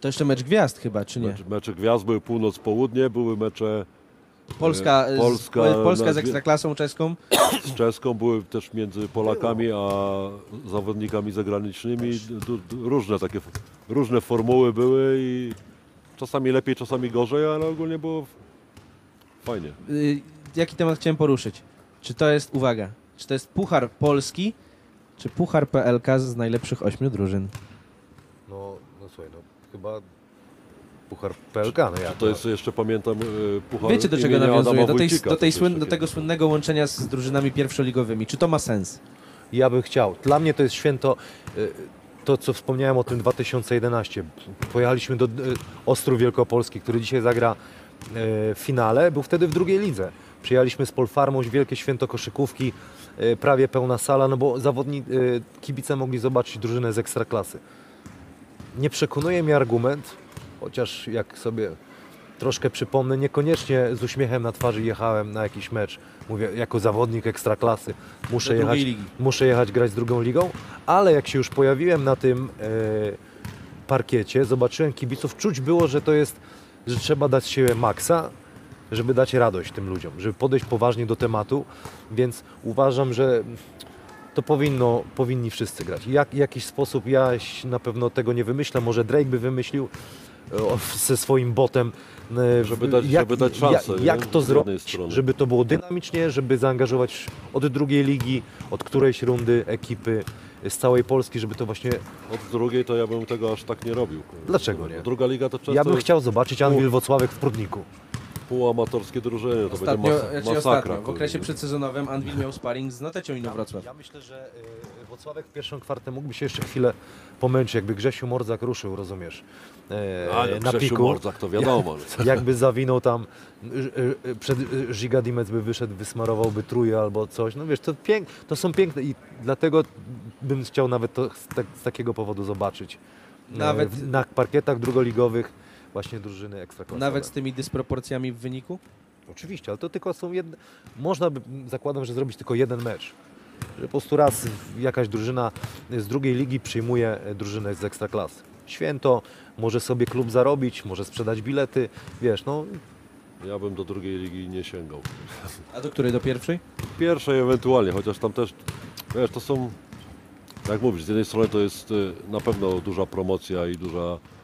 To jeszcze mecz gwiazd chyba, czy nie? Mecze, mecze gwiazd były północ-południe, były mecze Polska, E, z, Polska Polska na z ekstraklasą czeską. z czeską, były też między Polakami a zawodnikami zagranicznymi. Du, du, różne takie, różne formuły były i czasami lepiej, czasami gorzej, ale ogólnie było fajnie. Y, jaki temat chciałem poruszyć? Czy to jest, uwaga, czy to jest Puchar Polski, czy Puchar PLK z najlepszych ośmiu drużyn? No, no słuchaj, no chyba Puchar PLK, no jak? To jest jeszcze pamiętam e, puchar Wiecie do czego imienia nawiązuję? Adama Do, tej, Wójcika, do, tej słyn, do tego słynnego łączenia z drużynami pierwszoligowymi. Czy to ma sens? Ja bym chciał. Dla mnie to jest święto, y, to co wspomniałem o tym 2011. Pojechaliśmy do y, Ostrów Wielkopolski, który dzisiaj zagra y, w finale. Był wtedy w drugiej lidze. Przyjechaliśmy z Polfarmą, wielkie święto koszykówki, y, prawie pełna sala, no bo zawodni, y, kibice mogli zobaczyć drużynę z Ekstraklasy. Nie przekonuje mnie argument, chociaż jak sobie troszkę przypomnę, niekoniecznie z uśmiechem na twarzy jechałem na jakiś mecz. Mówię, jako zawodnik Ekstraklasy muszę jechać ligi. muszę jechać grać z drugą ligą, ale jak się już pojawiłem na tym e, parkiecie, zobaczyłem kibiców, czuć było, że to jest, że trzeba dać siebie maksa, żeby dać radość tym ludziom, żeby podejść poważnie do tematu, więc uważam, że to powinno, powinni wszyscy grać. Jak, jakiś sposób, ja na pewno tego nie wymyślę, może Drake by wymyślił e, ze swoim botem, e, Żeby dać- żeby dać szansę, jak, jak to zrobić, żeby to było dynamicznie, żeby zaangażować od drugiej ligi, od którejś rundy ekipy z całej Polski, żeby to właśnie... Od drugiej to ja bym tego aż tak nie robił. Dlaczego nie? Druga liga to często Ja bym chciał zobaczyć Anwil Wocławek w Prudniku. Półamatorskie drużyny, to Ostatnio, będzie mas- znaczy masakra. ostatnio, w okresie przedsezonowym Anwil miał sparring z Notecią Inowrocław. Ja myślę, że y, Wocławek w pierwszą kwartę mógłby się jeszcze chwilę pomęczyć, jakby Grzesiu Mordzak ruszył, rozumiesz, e, A, no, na Grzesiu piku. Mordzak to wiadomo. Jakby zawinął tam, y, y, przed y, Giga Dimec by wyszedł, wysmarowałby truje albo coś. No wiesz, to, pięk, to są piękne i dlatego bym chciał nawet to z, tak, z takiego powodu zobaczyć. E, Nawet- na parkietach drugoligowych właśnie drużyny ekstraklasowe. Nawet z tymi dysproporcjami w wyniku? Oczywiście, ale to tylko są jedne. Można by, zakładam, że zrobić tylko jeden mecz. Że po prostu raz jakaś drużyna z drugiej ligi przyjmuje e, drużynę z ekstraklasy. Święto, może sobie klub zarobić, może sprzedać bilety, wiesz, no Ja bym do drugiej ligi nie sięgał. A do której? Do pierwszej? Pierwszej ewentualnie, chociaż tam też, wiesz, to są, jak mówisz, z jednej strony to jest y, na pewno duża promocja i duża e,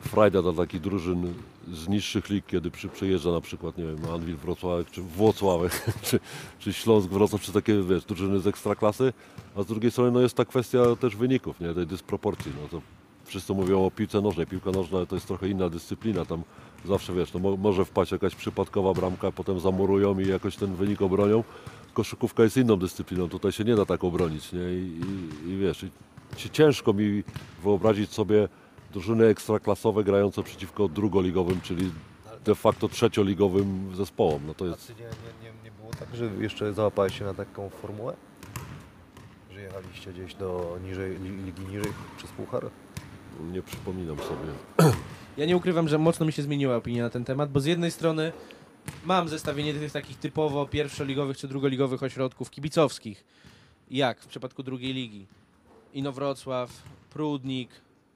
frajda dla takich drużyn z niższych lig, kiedy przy, przyjeżdża na przykład, nie wiem, Anwil Wrocławek, czy Włocławek, czy, czy Śląsk Wrocław, czy takie, wiesz, drużyny z ekstraklasy, a z drugiej strony no, jest ta kwestia też wyników, nie, tej dysproporcji, no to wszyscy mówią o piłce nożnej, piłka nożna to jest trochę inna dyscyplina, tam zawsze, wiesz, no, mo, może wpaść jakaś przypadkowa bramka, potem zamurują i jakoś ten wynik obronią, koszykówka jest inną dyscypliną, tutaj się nie da tak obronić, nie, i, i, i wiesz, i, ci- ciężko mi wyobrazić sobie drużyny ekstraklasowe grające przeciwko drugoligowym, czyli de facto trzecioligowym zespołom. No to A jest, ty nie, nie, nie, nie było tak, że jeszcze załapałeś się na taką formułę? Że jechaliście gdzieś do niżej, li- ligi niżej przez puchar? nie przypominam sobie. Ja nie ukrywam, że mocno mi się zmieniła opinia na ten temat, bo z jednej strony mam zestawienie tych takich typowo pierwszoligowych czy drugoligowych ośrodków kibicowskich. Jak w przypadku drugiej ligi. Inowrocław, Prudnik,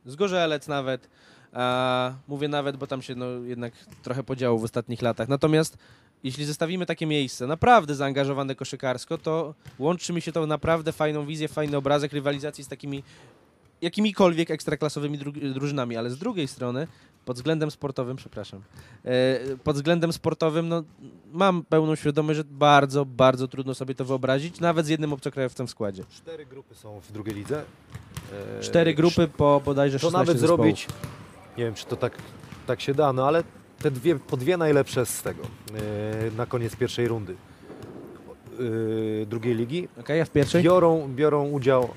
Zgorzelec nawet. A, mówię nawet, bo tam się no, jednak trochę podziało w ostatnich latach. Natomiast jeśli zestawimy takie miejsce, naprawdę zaangażowane koszykarsko, to łączy mi się to naprawdę fajną wizję, fajny obrazek rywalizacji z takimi jakimikolwiek ekstraklasowymi dru- drużynami, ale z drugiej strony pod względem sportowym, przepraszam, e, pod względem sportowym no, mam pełną świadomość, że bardzo, bardzo trudno sobie to wyobrazić, nawet z jednym obcokrajowcem w składzie. Cztery grupy są w drugiej lidze. E, Cztery grupy po bodajże To 16 nawet zespołów. zrobić, nie wiem czy to tak, tak się da, no ale te dwie, po dwie najlepsze z tego e, na koniec pierwszej rundy drugiej ligi Okej, a w pierwszej? biorą, biorą udział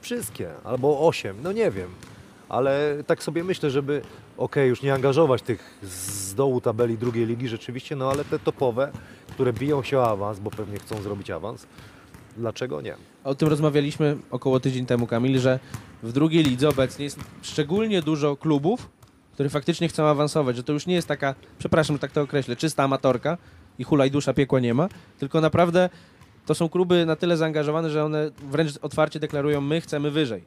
wszystkie, albo osiem, no nie wiem. Ale tak sobie myślę, żeby okej, już nie angażować tych z dołu tabeli drugiej ligi rzeczywiście, no ale te topowe, które biją się o awans, bo pewnie chcą zrobić awans, dlaczego nie? O tym rozmawialiśmy około tydzień temu, Kamil, że w drugiej lidze obecnie jest szczególnie dużo klubów, które faktycznie chcą awansować, że to już nie jest taka, przepraszam, tak to określę, czysta amatorka i hulaj dusza piekła nie ma, tylko naprawdę to są kluby na tyle zaangażowane, że one wręcz otwarcie deklarują, my chcemy wyżej.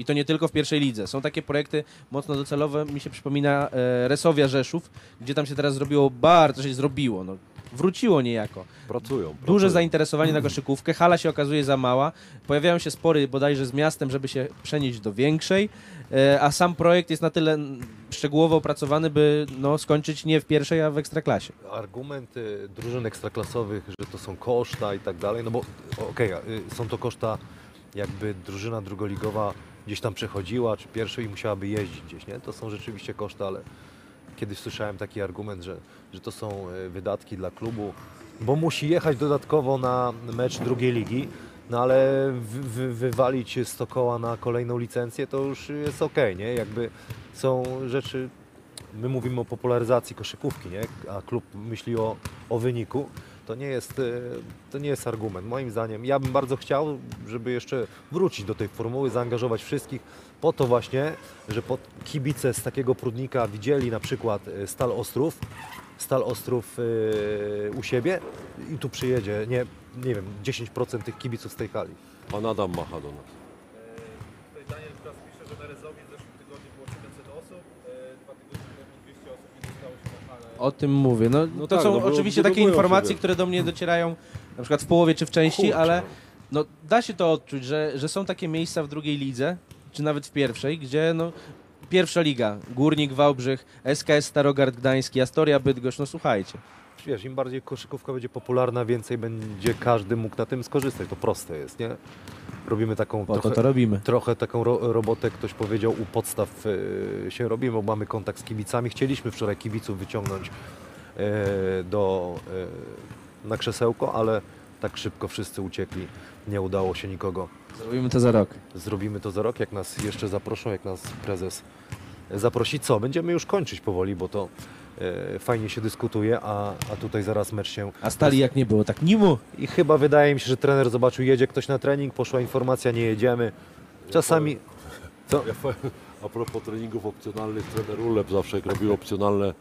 I to nie tylko w pierwszej lidze. Są takie projekty mocno docelowe, mi się przypomina e, Resowia Rzeszów, gdzie tam się teraz zrobiło bardzo, się zrobiło, no, wróciło niejako. Pracują. Duże pracują. zainteresowanie na koszykówkę, hala się okazuje za mała, pojawiają się spory bodajże z miastem, żeby się przenieść do większej, e, a sam projekt jest na tyle mm, szczegółowo opracowany, by no, skończyć nie w pierwszej, a w ekstraklasie. argument y, drużyn ekstraklasowych, że to są koszta i tak dalej, no bo okej, y, są to koszta jakby drużyna drugoligowa gdzieś tam przechodziła, czy pierwszej i musiałaby jeździć gdzieś, nie? To są rzeczywiście koszta, ale kiedyś słyszałem taki argument, że, że to są y, wydatki dla klubu, bo musi jechać dodatkowo na mecz drugiej ligi, no ale wy, wy, wywalić z to koła na kolejną licencję to już jest okej, nie? Jakby są rzeczy my mówimy o popularyzacji koszykówki, nie? a klub myśli o, o wyniku, to nie, jest, e, to nie jest argument. Moim zdaniem, ja bym bardzo chciał, żeby jeszcze wrócić do tej formuły, zaangażować wszystkich, po to właśnie, że kibice z takiego Prudnika widzieli na przykład e, Stal Ostrów, Stal Ostrów e, u siebie i tu przyjedzie, nie, nie wiem, 10% tych kibiców z tej hali. Pan Adam macha do nas. O tym mówię. No, No to tak, są no bo oczywiście takie informacje, wiesz. które do mnie docierają na przykład w połowie czy w części, Kurczę, ale no, da się to odczuć, że, że są takie miejsca w drugiej lidze, czy nawet w pierwszej, gdzie no, pierwsza liga, Górnik, Wałbrzych, SKS Starogard Gdański, Astoria Bydgoszcz, no słuchajcie. Wiesz, im bardziej koszykówka będzie popularna, więcej będzie każdy mógł na tym skorzystać. To proste jest, nie? Robimy taką Po to trochę, to robimy. trochę taką ro robotę, ktoś powiedział, u podstaw e, się robimy, bo mamy kontakt z kibicami. Chcieliśmy wczoraj kibiców wyciągnąć e, do, e, na krzesełko, ale tak szybko wszyscy uciekli. Nie udało się nikogo. Zrobimy to za rok. Zrobimy to za rok, jak nas jeszcze zaproszą, jak nas prezes zaprosi. Co? Będziemy już kończyć powoli, bo to fajnie się dyskutuje, a, a tutaj zaraz mecz się A stali jak nie było, tak nimu. i chyba wydaje mi się, że trener zobaczył, jedzie ktoś na trening, poszła informacja, nie jedziemy. Czasami... Co? Ja powiem, A propos treningów opcjonalnych, trener Ulep zawsze jak robił opcjonalne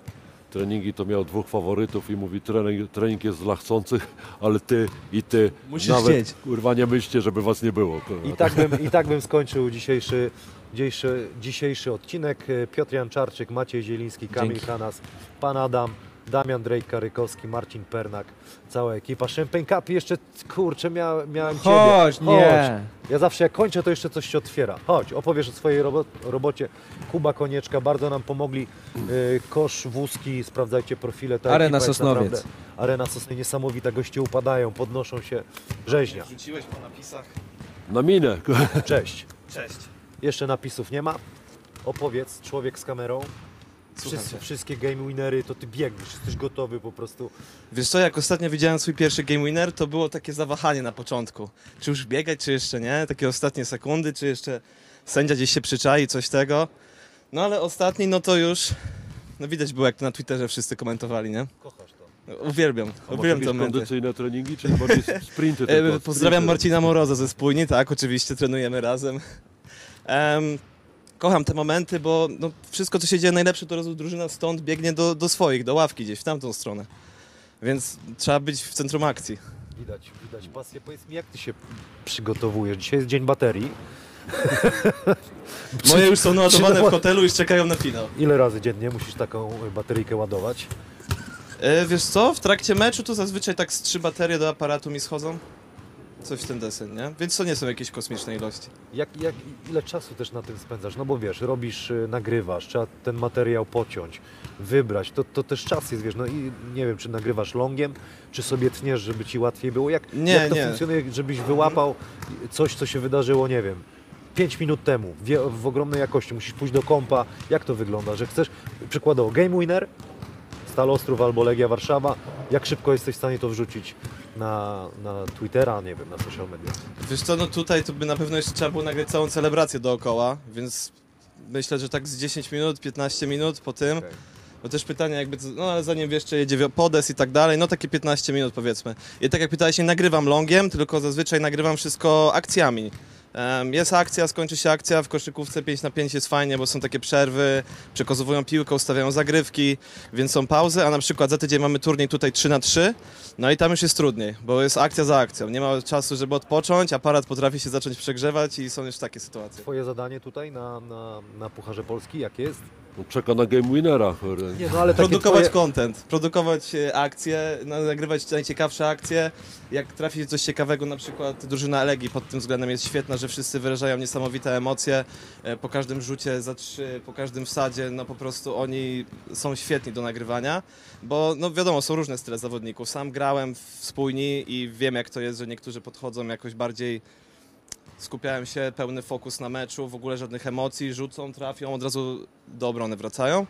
treningi, to miał dwóch faworytów i mówi trening, trening jest dla chcących, ale ty i ty Musisz nawet chcieć. kurwa nie myślcie, żeby was nie było. Kurwa. I tak bym, i tak bym skończył dzisiejszy, dzisiejszy, dzisiejszy odcinek. Piotr Janczarczyk, Maciej Zieliński, Kamil Dzięki. Hanas, Pan Adam, Damian Drejk-Karykowski, Marcin Pernak, cała ekipa. Champagne Cup jeszcze, kurczę, mia, miałem Ciebie. Chodź, nie. Ja zawsze jak kończę, to jeszcze coś się otwiera. Chodź, opowiesz o swojej robo robocie. Kuba Konieczka, bardzo nam pomogli. Yy, kosz, wózki, sprawdzajcie profile. Ta Arena Sosnowiec. naprawdę- Arena Sosnowiec, niesamowita, goście upadają, podnoszą się. Rzeźnia, Rzuciłeś po napisach. Na minę. cześć. Cześć. Jeszcze napisów nie ma. Opowiedz, człowiek z kamerą. Wszyscy, wszystkie game winery, to ty biegniesz, jesteś gotowy po prostu. Wiesz co, jak ostatnio widziałem swój pierwszy game winner, to było takie zawahanie na początku. Czy już biegać, czy jeszcze nie? Takie ostatnie sekundy, czy jeszcze sędzia gdzieś się przyczai, coś tego. No ale ostatni, no to już... No widać było, jak to na Twitterze wszyscy komentowali, nie? Kochasz to. Uwielbiam, A uwielbiam jakieś te momenty. kondycyjne treningi, czy bardziej sprinty? E, tylko? Pozdrawiam Sprinty. Marcina Moroza ze Spójni, tak, oczywiście trenujemy razem. Em, kocham te momenty, bo no, wszystko, co się dzieje najlepsze, to drużyna stąd biegnie do, do swoich, do ławki gdzieś, w tamtą stronę. Więc trzeba być w centrum akcji. Widać, widać pasję. Powiedz mi, jak ty się przygotowujesz? Dzisiaj jest dzień baterii. Moje już są naładowane w hotelu, już czekają na finał. Ile razy dziennie musisz taką bateryjkę ładować? E, wiesz co, w trakcie meczu to zazwyczaj tak z trzy baterie do aparatu mi schodzą. Coś w ten deseń, nie? Więc to nie są jakieś kosmiczne ilości. Jak, jak, ile czasu też na tym spędzasz? No bo wiesz, robisz, y, nagrywasz, trzeba ten materiał pociąć, wybrać, to, to też czas jest, wiesz, no i nie wiem, czy nagrywasz longiem, czy sobie tniesz, żeby ci łatwiej było, jak, Nie, jak to nie. funkcjonuje, żebyś wyłapał coś, co się wydarzyło, nie wiem, 5 minut temu, w, w ogromnej jakości, musisz pójść do kompa, jak to wygląda, że chcesz, przykładowo, Game Winner, Stal Ostrów albo Legia Warszawa, jak szybko jesteś w stanie to wrzucić na, na Twittera, nie wiem, na social media. Wiesz co, no tutaj to by na pewno jeszcze trzeba było nagrać całą celebrację dookoła, więc myślę, że tak z 10 minut, 15 minut po tym. Okej. Bo też pytanie jakby, no ale zanim jeszcze jedzie podes i tak dalej, no takie 15 minut powiedzmy. I tak jak pytałeś, nie nagrywam longiem, tylko zazwyczaj nagrywam wszystko akcjami. Jest akcja, skończy się akcja, w koszykówce 5 na 5 jest fajnie, bo są takie przerwy, przekazowują piłkę, ustawiają zagrywki, więc są pauzy, a na przykład za tydzień mamy turniej tutaj 3 na 3 no i tam już jest trudniej, bo jest akcja za akcją, nie ma czasu, żeby odpocząć, aparat potrafi się zacząć przegrzewać i są już takie sytuacje. Twoje zadanie tutaj na, na, na Pucharze Polski, jakie jest? No, czeka na game winnera. kurde. Nie, no ale Produkować twoje... content, produkować e, akcje, no, nagrywać najciekawsze akcje. Jak trafi coś ciekawego, na przykład drużyna Legii pod tym względem jest świetna, że wszyscy wyrażają niesamowite emocje. E, Po każdym rzucie za trzy, po każdym wsadzie, no po prostu oni są świetni do nagrywania, bo no wiadomo, są różne style zawodników. Sam grałem w spójni i wiem jak to jest, że niektórzy podchodzą jakoś bardziej skupiałem się, pełny fokus na meczu, w ogóle żadnych emocji, rzucą, trafią, od razu do obrony wracają.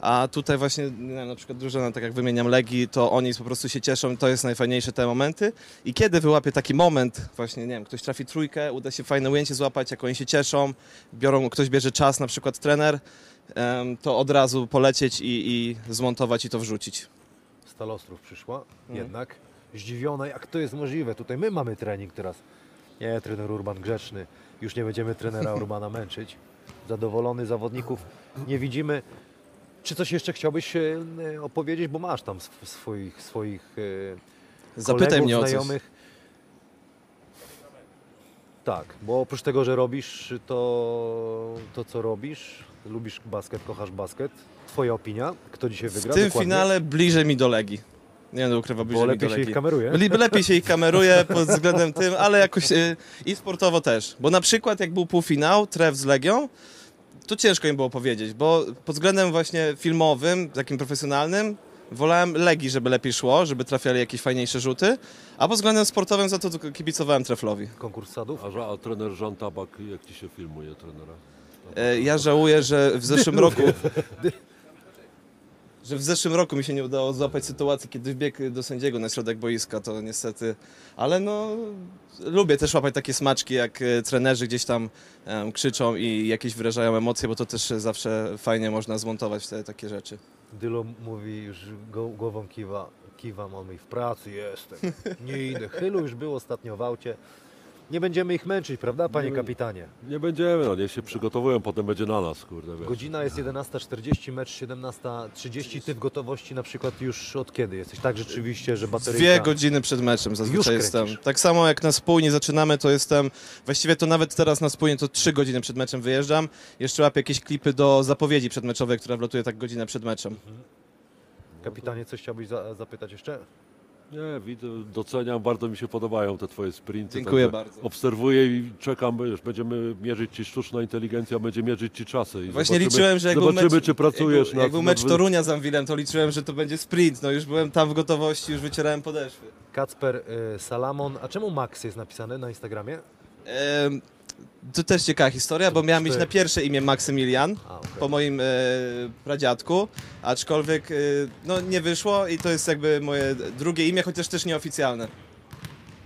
A tutaj właśnie, nie wiem, na przykład drużyna, tak jak wymieniam Legii, to oni po prostu się cieszą, to jest najfajniejsze te momenty. I kiedy wyłapię taki moment, właśnie, nie wiem, ktoś trafi trójkę, uda się fajne ujęcie złapać, jak oni się cieszą, biorą, ktoś bierze czas, na przykład trener, to od razu polecieć i, i zmontować i to wrzucić. Stalostrów przyszła, Mhm. jednak zdziwiona, jak to jest możliwe. Tutaj my mamy trening teraz. Nie, trener Urban grzeczny. Już nie będziemy trenera Urbana męczyć. Zadowolony zawodników nie widzimy. Czy coś jeszcze chciałbyś e, opowiedzieć, bo masz tam sw- swoich, swoich e, Zapytaj kolegów, mnie o znajomych. Tak, bo oprócz tego, że robisz to, to co robisz, lubisz basket, kochasz basket. Twoja opinia, kto dzisiaj W wygra? tym Dokładnie. finale bliżej mi do Legii. Nie będę ukrywał, bliżej Bo lepiej się ich kameruje. Le- Lepiej się ich kameruje pod względem tym, ale jakoś y, i sportowo też. Bo na przykład jak był półfinał, Trev z Legią, to ciężko im było powiedzieć, bo pod względem właśnie filmowym, takim profesjonalnym, wolałem Legii, żeby lepiej szło, żeby trafiali jakieś fajniejsze rzuty, a pod względem sportowym za to kibicowałem Treflowi. Konkurs sadów? A, a trener Jean Tabak, jak ci się filmuje trenera? E, Ja żałuję, że w zeszłym roku. Że w zeszłym roku mi się nie udało złapać sytuacji, kiedy wbiegł do sędziego na środek boiska, to niestety. Ale no, lubię też łapać takie smaczki, jak e, trenerzy gdzieś tam em, krzyczą i jakieś wyrażają emocje, bo to też zawsze fajnie można zmontować te takie rzeczy. Dylo mówi, już głową kiwa, kiwam, on w pracy jestem, nie idę. Chylu już był ostatnio w aucie, Nie będziemy ich męczyć, prawda, panie Nie. kapitanie? Nie będziemy, no niech się przygotowują, potem będzie na nas, kurde. Wiesz. Godzina jest 11.40, mecz 17.30. Ty w gotowości na przykład już od kiedy jesteś? Tak rzeczywiście, że bateryjka... Dwie godziny przed meczem Już zazwyczaj jestem. Tak samo jak na spójni zaczynamy, to jestem, właściwie to nawet teraz na spójni to trzy godziny przed meczem wyjeżdżam. Jeszcze łapię jakieś klipy do zapowiedzi przedmeczowej, która wlatuje tak godzinę przed meczem. Kapitanie, coś chciałbyś za, zapytać jeszcze? Nie, widzę, doceniam, bardzo mi się podobają te twoje sprinty. Dziękuję także bardzo. Obserwuję i czekam, wiesz, będziemy mierzyć ci sztuczna inteligencja, będzie mierzyć ci czasy. I Właśnie zobaczymy, liczyłem, że jak był zobaczymy, mecz, czy pracujesz jak był, jak był mecz nad- Torunia z Anwilem, to liczyłem, że to będzie sprint. No już byłem tam w gotowości, już wycierałem podeszwy. Kacper y, Salamon. A czemu Max jest napisany na Instagramie? To też ciekawa historia, bo miałem mieć na pierwsze imię Maksymilian. A, po moim e, pradziadku, aczkolwiek e, no, nie wyszło i to jest jakby moje drugie imię, chociaż też nieoficjalne.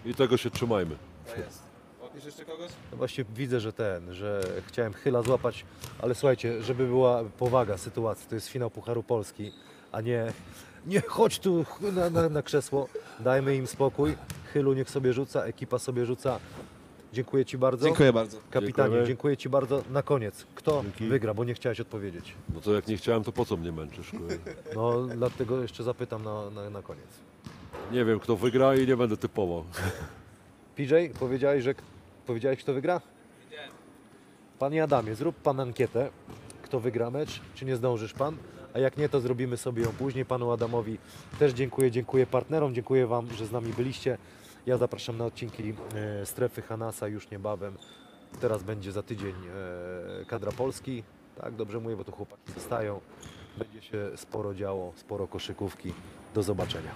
I tego się trzymajmy. To jest. Łapiesz jeszcze kogoś? No właśnie widzę, że ten, że chciałem chyla złapać, ale słuchajcie, żeby była powaga sytuacji, to jest finał Pucharu Polski, a nie, nie chodź tu na, na, na krzesło, dajmy im spokój, chylu niech sobie rzuca, ekipa sobie rzuca. Dziękuję Ci bardzo. Dziękuję bardzo. Kapitanie, Dziękujemy. dziękuję Ci bardzo. Na koniec, kto Dzięki. wygra, bo nie chciałeś odpowiedzieć. No to jak nie chciałem, to po co mnie męczysz? No dlatego jeszcze zapytam na, na, na koniec. Nie wiem, kto wygra i nie będę typował. PJ, powiedziałeś, że powiedziałeś, kto wygra? Panie Adamie, zrób pan ankietę, kto wygra mecz, czy nie zdążysz pan, a jak nie, to zrobimy sobie ją później. Panu Adamowi też dziękuję, dziękuję partnerom, dziękuję wam, że z nami byliście. Ja zapraszam na odcinki e, strefy Hanasa już niebawem. Teraz będzie za tydzień e, kadra Polski. Tak, dobrze mówię, bo tu chłopaki zostają. Będzie się sporo działo, sporo koszykówki. Do zobaczenia.